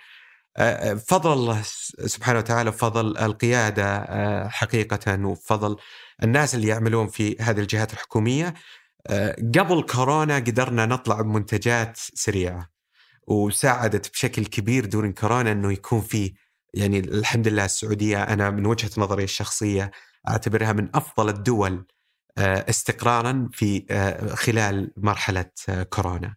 فضل الله سبحانه وتعالى وفضل القيادة حقيقة وفضل الناس اللي يعملون في هذه الجهات الحكومية آه، قبل كورونا قدرنا نطلع بمنتجات سريعة وساعدت بشكل كبير دون كورونا إنه يكون في يعني الحمد لله السعودية أنا من وجهة نظري الشخصية أعتبرها من أفضل الدول آه، استقرارا في آه، خلال مرحلة كورونا.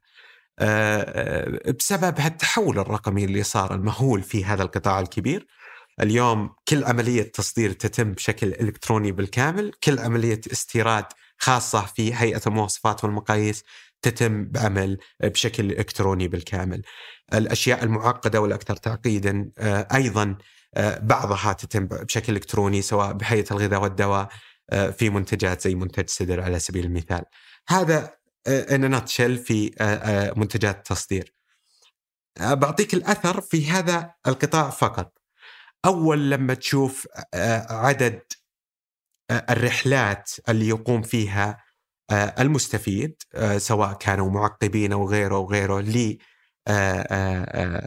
بسبب هالتحول الرقمي اللي صار المهول في هذا القطاع الكبير. اليوم كل عملية تصدير تتم بشكل إلكتروني بالكامل كل عملية استيراد خاصة في هيئة المواصفات والمقاييس تتم بعمل بشكل إلكتروني بالكامل. الأشياء المعقدة والأكثر تعقيدا آه، أيضا آه، بعضها تتم بشكل إلكتروني سواء بهيئة الغذاء والدواء آه، في منتجات زي منتج سدر على سبيل المثال. هذا إن نتشل في منتجات التصدير بعطيك الأثر في هذا القطاع فقط. أول لما تشوف عدد الرحلات اللي يقوم فيها المستفيد سواء كانوا معقبين أو غيره أو غيره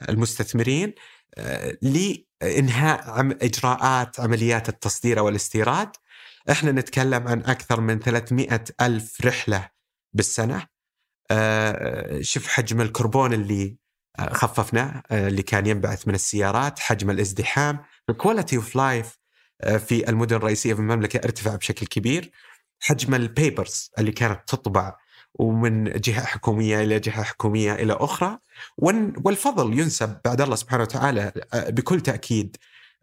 للمستثمرين لإنهاء إجراءات عمليات التصدير أو الاستيراد. إحنا نتكلم عن أكثر من 300 ألف رحلة بالسنة. شوف حجم الكربون اللي خففناه اللي كان ينبعث من السيارات حجم الازدحام ال quality of life في المدن الرئيسية في المملكة ارتفع بشكل كبير. حجم ال papers اللي كانت تطبع ومن جهة حكومية إلى جهة حكومية إلى أخرى. والفضل ينسب بعد الله سبحانه وتعالى آه، بكل تأكيد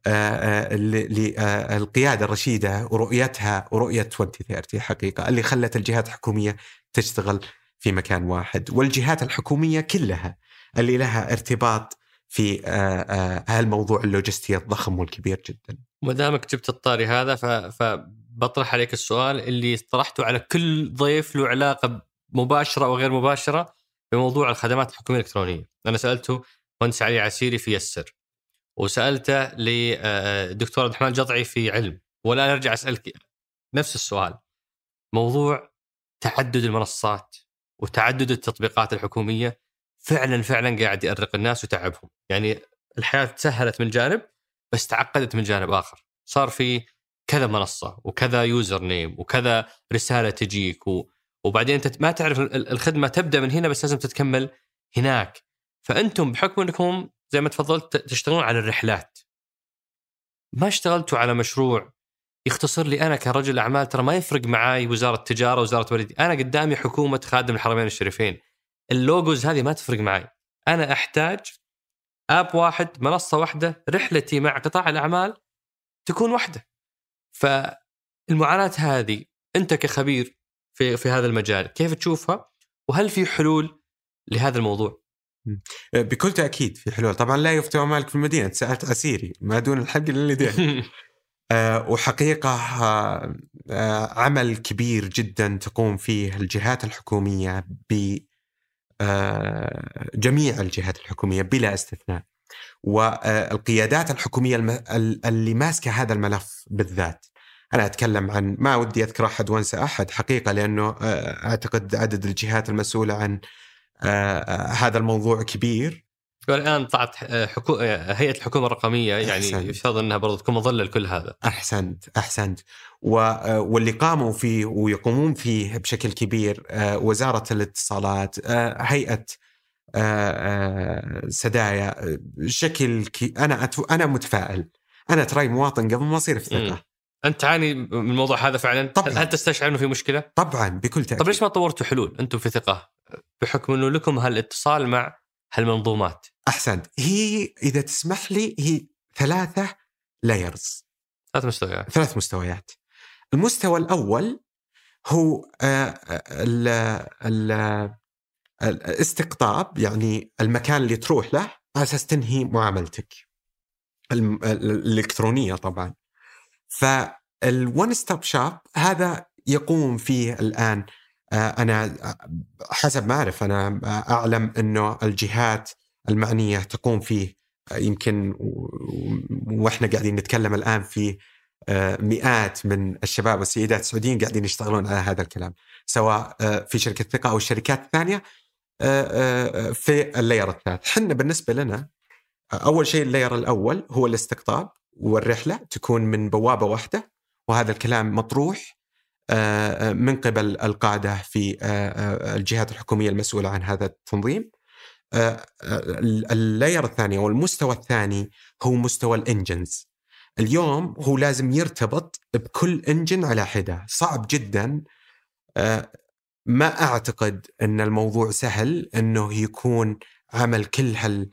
آه، آه، للقياده الرشيدة ورؤيتها ورؤية 2030 حقيقة اللي خلت الجهات الحكومية تشتغل في مكان واحد والجهات الحكومية كلها اللي لها ارتباط في هالموضوع اللوجستي الضخم والكبير جدا. ما دامك جبت الطاري هذا فبطرح عليك السؤال اللي طرحته على كل ضيف له علاقة مباشرة أو غير مباشرة بموضوع الخدمات الحكومية الإلكترونية. أنا سألته مهندس علي عسيري في يسر وسألته لدكتور عبد الرحمن الجضعي في علم. والآن أرجع أسألك نفس السؤال. موضوع تعدد المنصات وتعدد التطبيقات الحكومية فعلا فعلا قاعد يأرق الناس وتعبهم. يعني الحياة تسهلت من جانب بس تعقدت من جانب آخر. صار في كذا منصة وكذا يوزر نيم وكذا رسالة تجيك و... وبعدين انت ما تعرف الخدمة تبدأ من هنا بس لازم تتكمل هناك. فأنتم بحكم أنكم زي ما تفضلت تشتغلون على الرحلات. ما اشتغلتوا على مشروع يختصر لي أنا كرجل أعمال؟ ترى ما يفرق معاي وزارة التجارة وزارة بريد أنا قدامي حكومة خادم الحرمين الشريفين. اللوجوز هذه ما تفرق معي أنا أحتاج أب واحد منصة واحدة رحلتي مع قطاع الأعمال تكون واحدة. فالمعاناة هذه أنت كخبير في في هذا المجال كيف تشوفها؟ وهل في حلول لهذا الموضوع؟ بكل تأكيد في حلول. طبعا لا يفتوى مالك في المدينة سألت عسيري ما دون الحق للدين *laughs* أه وحقيقة أه عمل كبير جدا تقوم فيه الجهات الحكومية ب آه، جميع الجهات الحكومية بلا استثناء. والقيادات الحكومية اللي ماسكة هذا الملف بالذات. أنا أتكلم عن ما ودي أذكر أحد وأنسى أحد حقيقة لأنه آه، أعتقد عدد الجهات المسؤولة عن آه، هذا الموضوع كبير. والآن طلعت آه، حكو... آه، هيئة الحكومة الرقمية يعني يفترض إنها برضو تكون مظلة لكل هذا. أحسنت أحسنت. و... آه، واللي قاموا فيه ويقومون فيه بشكل كبير وزارة الاتصالات هيئة سدايا شكل كي... أنا أتف... أنا متفائل. أنا تراي مواطن قبل ما أصير في ثقة. أنت تعاني من الموضوع هذا فعلا؟ طبعا هل تستشعر إنه في مشكلة؟ طبعا بكل تأكيد. طيب ليش ما طورتوا حلول أنتم في ثقة بحكم إنه لكم هالاتصال مع هالمنظومات؟ أحسنت هي إذا تسمح لي هي ثلاثة layers ثلاث مستويات ثلاث مستويات المستوى الأول هو ال ال الاستقطاب يعني المكان اللي تروح له على أساس تنهي معاملتك الإلكترونية طبعا فال one stop shop هذا يقوم فيه الآن. أنا حسب ما أعرف أنا أعلم إنه الجهات المعنية تقوم فيه. يمكن وإحنا قاعدين نتكلم الآن في آه، مئات من الشباب والسيدات السعوديين قاعدين يشتغلون على هذا الكلام سواء آه، في شركة ثقة أو الشركات الثانية آه، في اللاير الثالث. حنا بالنسبة لنا أول شيء اللاير الأول هو الاستقطاب. والرحلة تكون من بوابة واحدة وهذا الكلام مطروح آه، من قبل القاده في الجهات الحكومية المسؤولة عن هذا التنظيم. اللاير الثاني أو المستوى الثاني هو مستوى الإنجنز. اليوم هو لازم يرتبط بكل إنجن على حدة، صعب جدا ما أعتقد أن الموضوع سهل أنه يكون عمل كل هال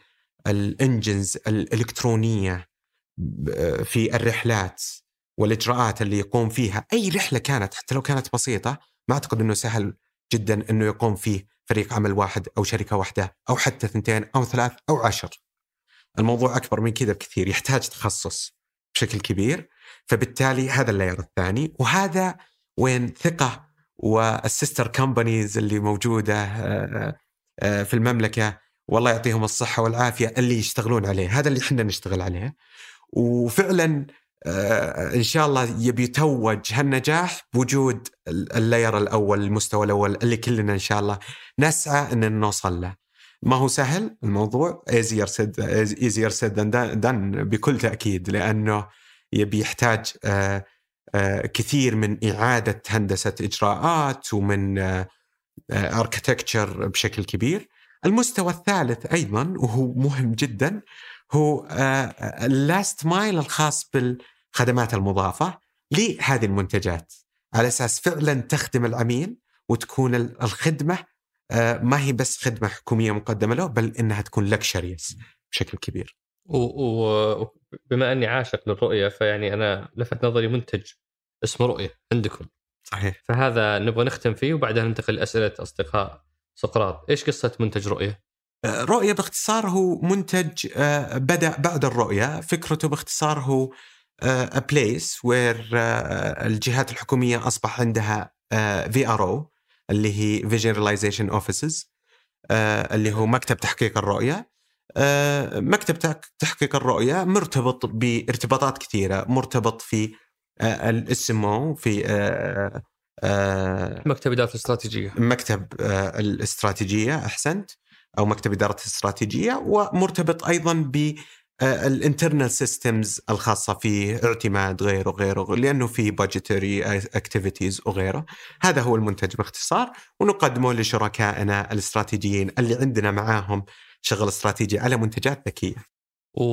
الإنجنز الإلكترونية في الرحلات والإجراءات اللي يقوم فيها. أي رحلة كانت حتى لو كانت بسيطة ما أعتقد إنه سهل جدا إنه يقوم فيه فريق عمل واحد أو شركة واحدة أو حتى ثنتين أو ثلاث أو عشر. الموضوع أكبر من كذا بكثير يحتاج تخصص بشكل كبير. فبالتالي هذا ال layer الثاني. وهذا وين ثقة وال sister companies اللي موجودة آه، آه، في المملكة والله يعطيهم الصحة والعافية اللي يشتغلون عليه. هذا اللي إحنا نشتغل عليه. وفعلا آه، إن شاء الله يبي يتوج هالنجاح بوجود ال layer الأول المستوى الأول اللي كلنا إن شاء الله نسعى إن نوصل له. ما هو سهل الموضوع؟ easier said easier said than done بكل تأكيد لأنه يبي يحتاج كثير من إعادة هندسة إجراءات ومن architecture بشكل كبير. المستوى الثالث أيضا وهو مهم جدا هو ال last mile الخاص بالخدمات المضافة لهذه المنتجات على أساس فعلا تخدم العميل وتكون الخدمة ما هي بس خدمة حكومية مقدمة له بل إنها تكون luxurious بشكل كبير. وبما أني عاشق للرؤية فيعني أنا لفت نظري منتج اسمه رؤية عندكم. صحيح. فهذا نبغى نختم فيه وبعدها ننتقل لأسئلة أصدقاء سقراط إيش قصة منتج رؤية آه، رؤية باختصار هو منتج آه، بدأ بعد الرؤية. فكرته باختصار هو a place where الجهات الحكومية أصبح عندها أو اللي هي vision realization offices اللي هو مكتب تحقيق الرؤية. مكتب تحقيق الرؤية مرتبط بارتباطات كثيرة مرتبط في ال SMO في آه، مكتب إدارة الاستراتيجيه مكتب آه، الاستراتيجية أحسنت. أو مكتب إدارة الاستراتيجيه ومرتبط أيضا ب ال internal systems الخاصة في اعتماد غيره غيره لأنه في budgetary activities وغيره. هذا هو المنتج باختصار ونقدمه لشركائنا الاستراتيجيين اللي عندنا معاهم شغل استراتيجي على منتجات ذكية. و...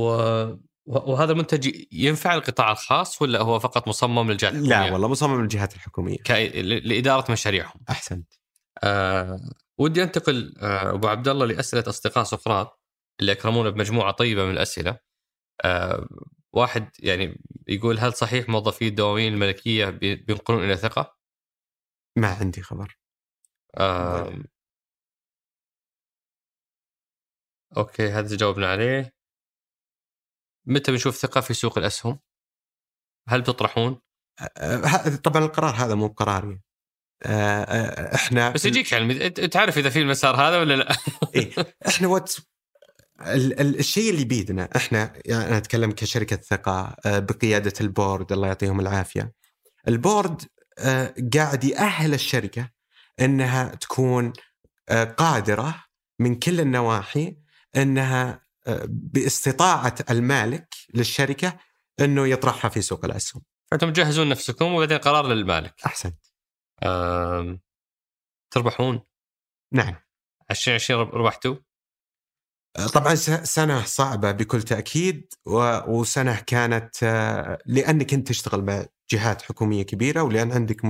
وهذا المنتج ينفع القطاع الخاص ولا هو فقط مصمم للجهات الحكومية؟ لا والله مصمم للجهات الحكومية. ك... لإدارة مشاريعهم. أحسنت. آه ودي أنتقل آه أبو عبد الله لأسئلة أصدقاء سقراط اللي اكرمونا بمجموعة طيبة من الأسئلة آه واحد يعني يقول هل صحيح موظفي الدواوين الملكية بينقلون إلى ثقة؟ ما عندي خبر آه okay هذا جاوبنا عليه متى بنشوف ثقة في سوق الأسهم؟ هل بتطرحون؟ طبعا القرار هذا مو بقراري إحنا بس يجيك علم تعرف إذا في المسار هذا ولا لا؟ *laughs* إيه إحنا وقت الشيء اللي بيدنا إحنا يعني أنا أتكلم كشركة ثقة بقيادة ال board الله يعطيهم العافية. ال board قاعد يأهل الشركة إنها تكون قادرة من كل النواحي إنها باستطاعة المالك للشركة إنه يطرحها في سوق الأسهم. فأنتم تجهزون نفسكم وبعدين قرار للمالك. أحسنت. تربحون؟ نعم. 2020 ربحتوا؟ طبعا سنة صعبة بكل تأكيد وسنة كانت لأنك أنت تشتغل مع جهات حكومية كبيرة ولأن عندك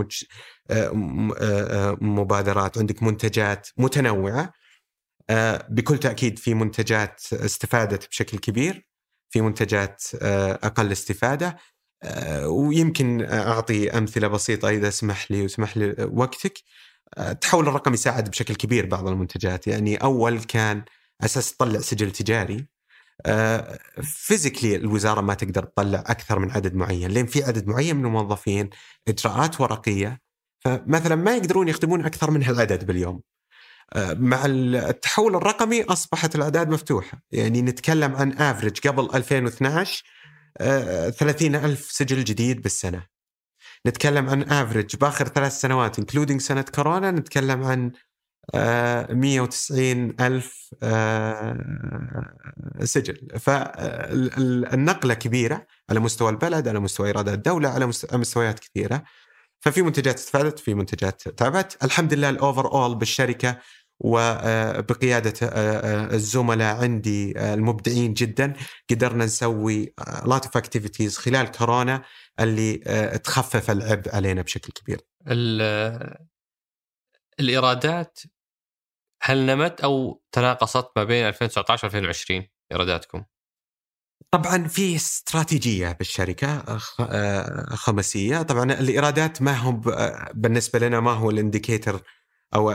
مبادرات عندك منتجات متنوعة آه، بكل تأكيد في منتجات استفادت بشكل كبير في منتجات آه، أقل استفادة آه، ويمكن أعطي أمثلة بسيطة إذا سمح لي وسمح لي وقتك. التحول الرقمي ساعد بشكل كبير بعض المنتجات. يعني أول كان أساس تطلع سجل تجاري. physically الوزارة ما تقدر تطلع أكثر من عدد معين لأن في عدد معين من الموظفين إجراءات ورقية. فمثلا ما يقدرون يخدمون أكثر من هالعدد باليوم. مع التحول الرقمي أصبحت الأعداد مفتوحة. يعني نتكلم عن average قبل 2012 30 آه، ألف سجل جديد بالسنة. نتكلم عن average بآخر ثلاث سنوات including سنة كورونا نتكلم عن 190 آه، ألف آه، سجل. فالنقلة كبيرة على مستوى البلد على مستوى إيرادات الدولة على مستويات كثيرة. ففي منتجات استفادت في منتجات تعبت. الحمد لله ال overall بالشركة وبقيادة الزملاء عندي المبدعين جدا قدرنا نسوي lot of activities خلال كورونا اللي تخفف العبء علينا بشكل كبير. الإيرادات هل نمت أو تناقصت ما بين 2019 و 2020 إيراداتكم؟ طبعا في استراتيجية بالشركة خمسية، طبعا الإيرادات ما هو بالنسبة لنا ما هو الانديكيتر أو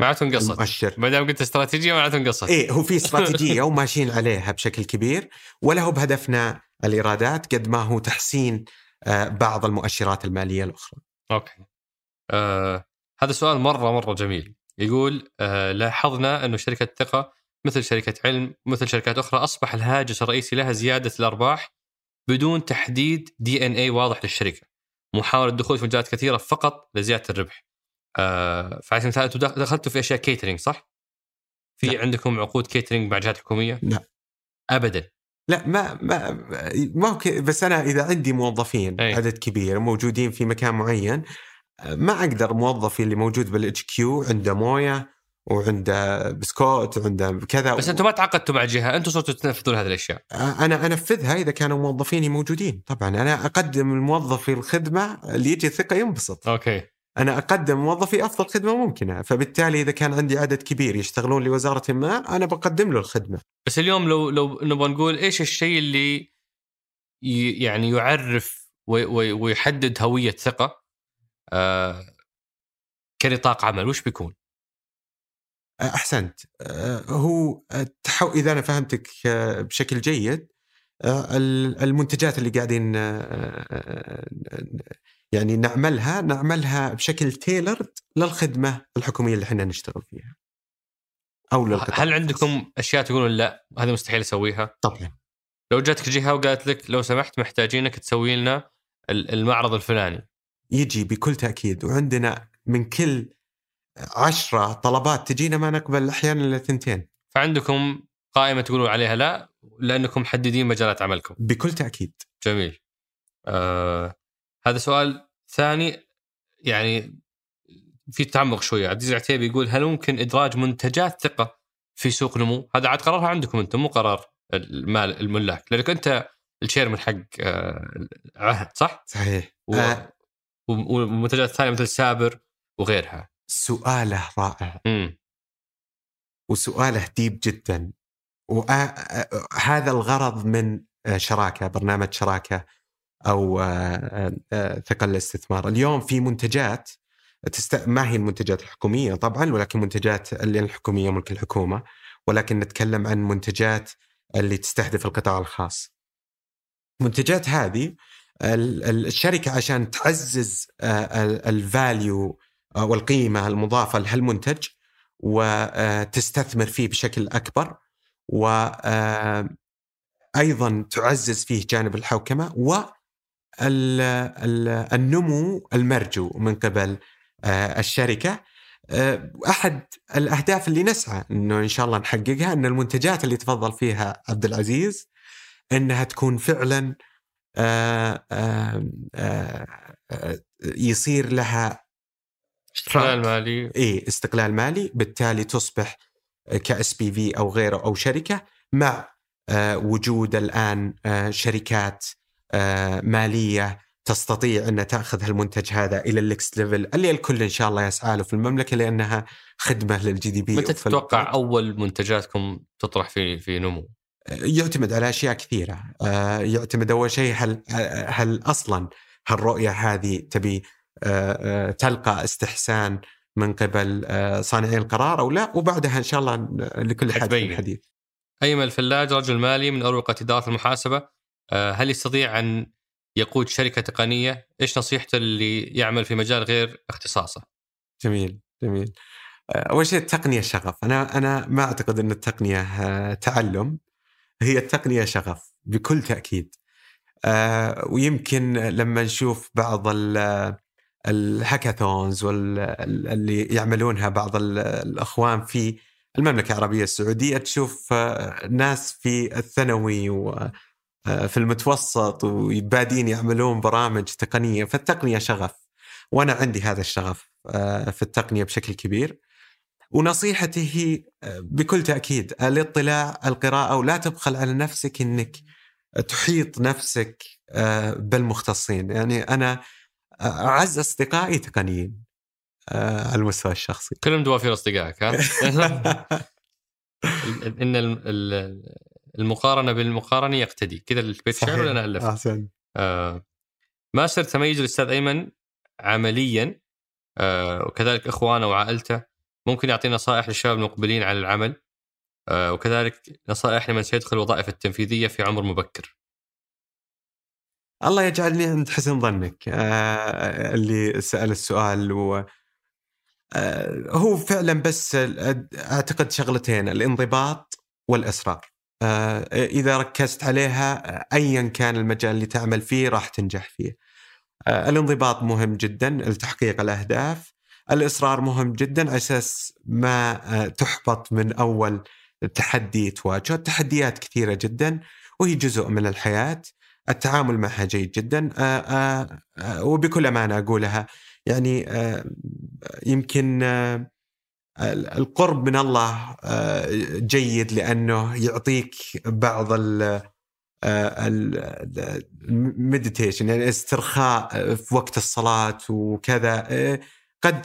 معناته انقصت المؤشر ما دام قلت استراتيجية معناته انقصت إيه هو في *laughs* استراتيجية وماشيين عليها بشكل كبير ولا هو بهدفنا الإيرادات قد ما هو تحسين بعض المؤشرات المالية الأخرى. okay. آه هذا سؤال مرة مرة جميل. يقول آه لاحظنا أنه شركة ثقة مثل شركة علم مثل شركات أخرى أصبح الهاجس الرئيسي لها زيادة الأرباح بدون تحديد DNA واضح للشركة. محاولة الدخول في مجالات كثيرة فقط لزيادة الربح. آه فعلى سبيل المثال أنتم دخلتوا في أشياء catering صح؟ في لا. عندكم عقود catering مع جهات حكومية؟ لا ابدا لا ما ما ما بس أنا إذا عندي موظفين أي. عدد كبير موجودين في مكان معين ما أقدر موظفي اللي موجود بال HQ عنده موية وعنده بسكوت وعنده كذا بس أنتم ما تعاقدتوا مع جهة أنتم صرتوا تنفذون هذه الأشياء أنا أنفذها إذا كانوا موظفيني موجودين طبعا أنا أقدم الموظف الخدمة اللي يجي ثقه ينبسط okay أنا أقدم موظفي أفضل خدمة ممكنة فبالتالي إذا كان عندي عدد كبير يشتغلون لوزارة ما أنا بقدم له الخدمة بس اليوم لو لو نبغى نقول إيش الشيء اللي يعني يعرف ويحدد هوية ثقة آه كنطاق عمل وش بيكون؟ أحسنت هو التحو... إذا أنا فهمتك بشكل جيد المنتجات اللي قاعدين يعني نعملها نعملها بشكل تيلرد للخدمة الحكومية اللي إحنا نشتغل فيها. أو للقطاع هل عندكم أشياء تقولون لا هذا مستحيل أسويها؟ طبعا. لو جاتك جهة وقالت لك لو سمحت محتاجينك تسوي لنا المعرض الفلاني. يجي بكل تأكيد وعندنا من كل عشرة طلبات تجينا ما نقبل أحيانا إلا ثنتين. فعندكم قائمة تقولون عليها لا لأنكم محددين مجالات عملكم. بكل تأكيد. جميل. آه هذا سؤال ثاني يعني في تعمق شوية عزيز العتيبي يقول هل ممكن إدراج منتجات ثقة في سوق نمو؟ هذا عاد قرارها عندكم أنتم مو قرار المال الملاك لأنك أنت الشيرمن حق عهد صح؟ صحيح و... آه. ومنتجات ثانية مثل سابر وغيرها سؤاله رائع م. وسؤاله ديب جدا وهذا الغرض من شراكة برنامج شراكة أو ثقل الاستثمار. اليوم في منتجات تست... ما هي المنتجات الحكومية طبعا ولكن منتجات الحكومية ملك الحكومة ولكن نتكلم عن منتجات اللي تستهدف القطاع الخاص. المنتجات هذه الشركة عشان تعزز الفاليو والقيمة المضافة لهالمنتج وتستثمر فيه بشكل أكبر و أيضا تعزز فيه جانب الحوكمة النمو المرجو من قبل الشركة. أحد الأهداف اللي نسعى إنه إن شاء الله نحققها إن المنتجات اللي تفضل فيها عبد العزيز إنها تكون فعلا يصير لها استقلال مالي. إي استقلال مالي. بالتالي تصبح ك SPV أو غيره أو شركة مع وجود الآن شركات مالية تستطيع أن تأخذ هالمنتج هذا إلى ال X level اللي الكل إن شاء الله يسعى له في المملكة لأنها خدمة لل GDP متى تتوقع أول منتجاتكم تطرح في في نمو؟ يعتمد على أشياء كثيرة. يعتمد أول شيء هل هل أصلا هالرؤية هذه تبي تلقى استحسان من قبل صانعي القرار أو لا؟ وبعدها إن شاء الله لكل حديث حديث. أيمن الفلاج رجل مالي من أروقة إدارة المحاسبة. هل يستطيع أن يقود شركة تقنية؟ إيش نصيحته اللي يعمل في مجال غير اختصاصه؟ جميل جميل. أول شيء التقنيه شغف، أنا أنا ما أعتقد أن التقنية تعلم هي التقنية شغف بكل تأكيد. ويمكن لما نشوف بعض الهاكاثونز واللي يعملونها بعض الأخوان في المملكة العربية السعودية تشوف ناس في الثانوي وفي المتوسط وبادين يعملون برامج تقنية فالتقنية شغف. وأنا عندي هذا الشغف آه، في التقنية بشكل كبير. ونصيحتي هي آه، بكل تأكيد الاطلاع القراءة ولا تبخل على نفسك إنك تحيط نفسك آه، بالمختصين. يعني أنا أعز أصدقائي تقنيين على المستوى الشخصي. كلهم دوافير أصدقائك ها؟ *laughs* *laughs* إن المقارنة بالمقارنه يقتدي كذا البيت شعر ولا أنا ألف؟ أحسن آه ما صرت تميز الأستاذ أيمن عمليا آه وكذلك إخوانه وعائلته ممكن يعطي نصائح للشباب المقبلين على العمل آه وكذلك نصائح لمن سيدخل الوظائف التنفيذية في عمر مبكر. الله يجعلني عند حسن ظنك آه اللي سأل السؤال و آه هو فعلا بس أعتقد شغلتين الانضباط والإصرار. آه إذا ركزت عليها ايا كان المجال اللي تعمل فيه راح تنجح فيه. آه، الانضباط مهم جدا لتحقيق الأهداف. الإصرار مهم جدا على أساس ما آه، تحبط من أول تحدي تواجهه. التحديات كثيرة جدا وهي جزء من الحياة. التعامل معها جيد جدا. آه، وبكل أمانة أقولها يعني يمكن القرب من الله جيد لأنه يعطيك بعض المديتيشن يعني استرخاء في وقت الصلاة وكذا آه، قد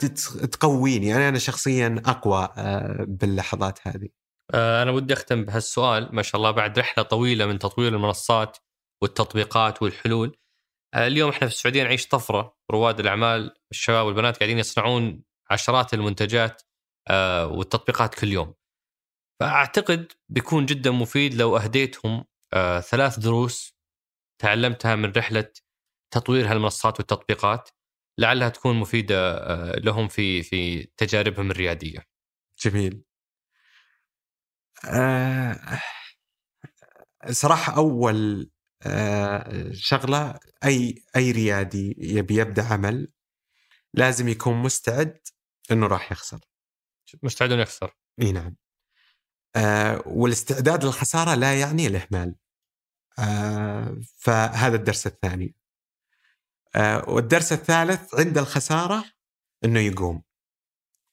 تقويني. يعني أنا شخصيا أقوى آه، باللحظات هذه. آه، أنا ودي أختم بهالسؤال. ما شاء الله بعد رحلة طويلة من تطوير المنصات والتطبيقات والحلول. اليوم إحنا في السعودية نعيش طفرة. رواد الأعمال الشباب والبنات قاعدين يصنعون عشرات المنتجات. والتطبيقات كل يوم فأعتقد بيكون جدا مفيد لو أهديتهم آه، ثلاث دروس تعلمتها من رحلة تطوير هالمنصات والتطبيقات لعلها تكون مفيدة آه، لهم في في تجاربهم الريادية. جميل. آه صراحة أول آه شغلة أي أي ريادي يبي يبدأ عمل لازم يكون مستعد إنه راح يخسر. مستعد إنه يخسر. إي نعم. آه والاستعداد للخسارة لا يعني الإهمال. آه فهذا الدرس الثاني. آه والدرس الثالث عند الخسارة إنه يقوم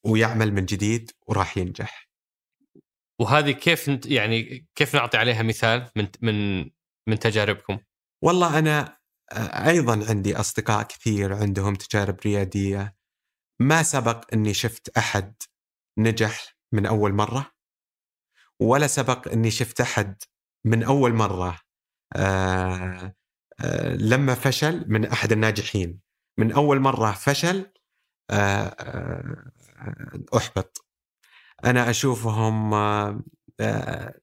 ويعمل من جديد وراح ينجح. وهذه كيف يعني كيف نعطي عليها مثال من من من تجاربكم؟ والله أنا آه، أيضا عندي أصدقاء كثير عندهم تجارب ريادية ما سبق إني شفت أحد نجح من أول مرة ولا سبق إني شفت أحد من أول مرة آه آه لما فشل من أحد الناجحين. من أول مرة فشل آه آه أشوفهم آه آه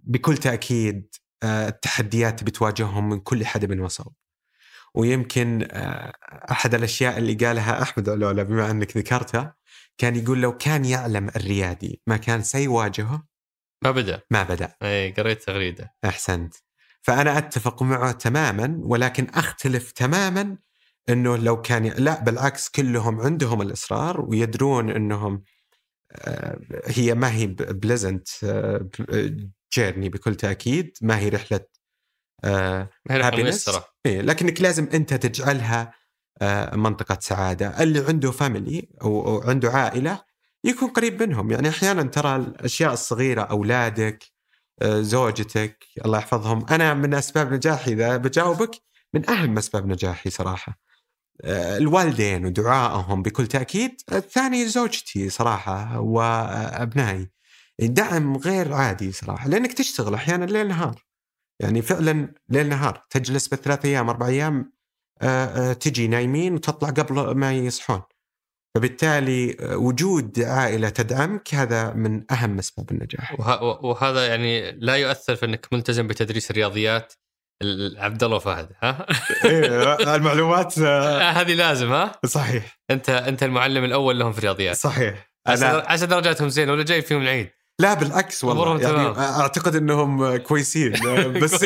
بكل تأكيد آه التحديات بتواجههم من كل حدب وصوب ويمكن آه أحد الأشياء اللي قالها أحمد علوله بما أنك ذكرتها كان يقول لو كان يعلم الريادي ما كان سيواجهه؟ ما بدأ. ما بدأ. إي قريت تغريدة. أحسنت. فأنا أتفق معه تماما ولكن أختلف تماما إنه لو كان لا بالعكس كلهم عندهم الإصرار ويدرون إنهم آه، هي ما هي pleasant journey بكل تأكيد ما هي رحلة رحلة ميسرة. إيه لكنك لازم أنت تجعلها آه، منطقة سعادة. اللي عنده فاميلي أو عنده عائلة يكون قريب منهم. يعني أحيانا ترى الأشياء الصغيرة أولادك آه، زوجتك الله يحفظهم. أنا من أسباب نجاحي إذا بجاوبك من أهم أسباب نجاحي صراحة. آه، الوالدين ودعائهم بكل تأكيد. الثاني زوجتي صراحة وأبنائي. دعم غير عادي صراحة لأنك تشتغل أحيانا ليل نهار. يعني فعلا ليل نهار تجلس بالثلاث أيام أربع أيام آه، تجي نايمين وتطلع قبل ما يصحون فبالتالي آه، وجود عائلة تدعمك هذا من أهم أسباب النجاح. وهذا يعني لا يؤثر في إنك ملتزم بتدريس الرياضيات عبد الله وفهد ها؟ *laughs* إيه المعلومات آه، هذه لازم ها؟ صحيح أنت أنت المعلم الأول لهم في الرياضيات صحيح أنا عسى درجاتهم زين ولا جاي فيهم العيد؟ لا بالعكس والله يعني أعتقد إنهم كويسين *laughs* بس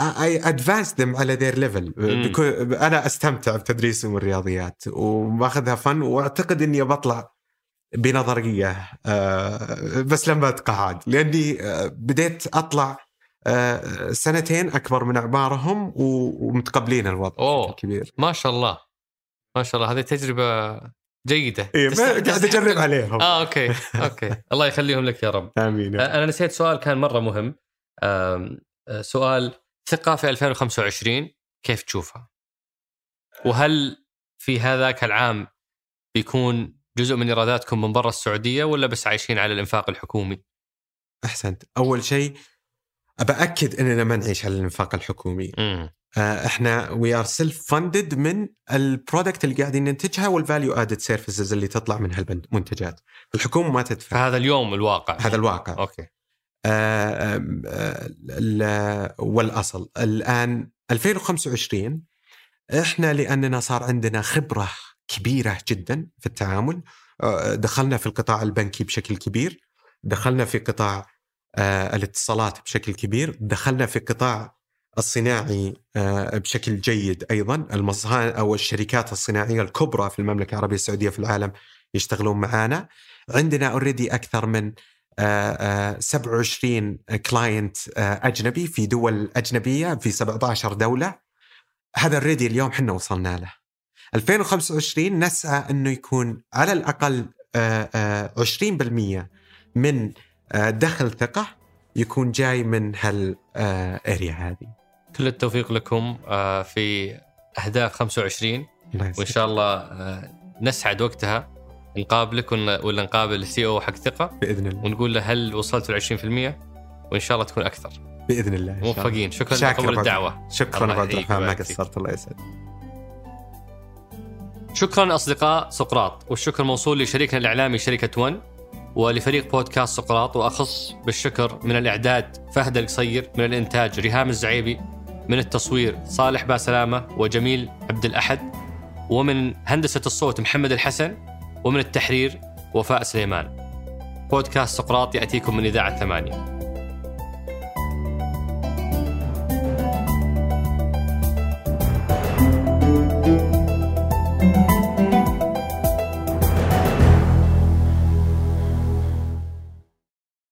I advance them على their level أنا أستمتع بتدريسهم الرياضيات وماخذها فن وأعتقد إني بطلع بنظرية آه، بس لما أتقاعد. لأني آه، بديت أطلع آه، سنتين أكبر من أعمارهم ومتقبلين الوضع أوه. كبير. ما شاء الله. ما شاء الله. هذه تجربة جيدة. إيه قاعد أجرب عليهم. آه أوكي okay. *laughs* الله يخليهم لك يا رب. آمين أنا نسيت سؤال كان مرة مهم. سؤال ثقة في 2025 كيف تشوفها؟ وهل في هذاك العام بيكون جزء من إيراداتكم من برا السعودية ولا بس عايشين على الإنفاق الحكومي؟ أحسنت. أول شيء أبى أكد إننا ما نعيش على الإنفاق الحكومي. امم آه، إحنا we are self-funded من ال product اللي قاعدين ننتجها وال value added services اللي تطلع من هالمنتجات. الحكومة ما تدفع. فهذا اليوم الواقع. هذا الواقع. أوكي. والأصل. الآن 2025 إحنا لأننا صار عندنا خبرة كبيرة جدا في التعامل. آه، دخلنا في القطاع البنكي بشكل كبير. دخلنا في قطاع آه، الاتصالات بشكل كبير. دخلنا في قطاع الصناعي آه، بشكل جيد أيضا. المصانع أو الشركات الصناعية الكبرى في المملكة العربية السعودية في العالم يشتغلون معنا عندنا already أكثر من آه، آه، 27 client أجنبي في دول أجنبية في 17 دولة. هذا already اليوم إحنا وصلنا له. 2025 نسعى أنه يكون على الأقل آه، آه، 20% من آه، دخل ثقة يكون جاي من هال area هذه. كل التوفيق لكم آه، في أهداف 25 الله وإن. شاء الله آه، نسعد وقتها. نقابلك ولا نقابل السي أو حق ثقة؟ بإذن الله. ونقول له هل وصلتوا ل 20% وإن شاء الله تكون أكثر. بإذن الله. موفقين. شكرا لقبول الدعوه شكرا ابو عبد الرحمن ما. قصرت الله يسعدك شكرا أصدقاء سقراط والشكر موصول لشريكنا الإعلامي شركة ون ولفريق بودكاست سقراط وأخص بالشكر من الإعداد فهد القصير من الإنتاج ريهام الزعيبي من التصوير صالح باسلامة وجميل عبد الأحد ومن هندسة الصوت محمد الحسن ومن التحرير وفاء سليمان. بودكاست سقراط يأتيكم من إذاعة ثمانية.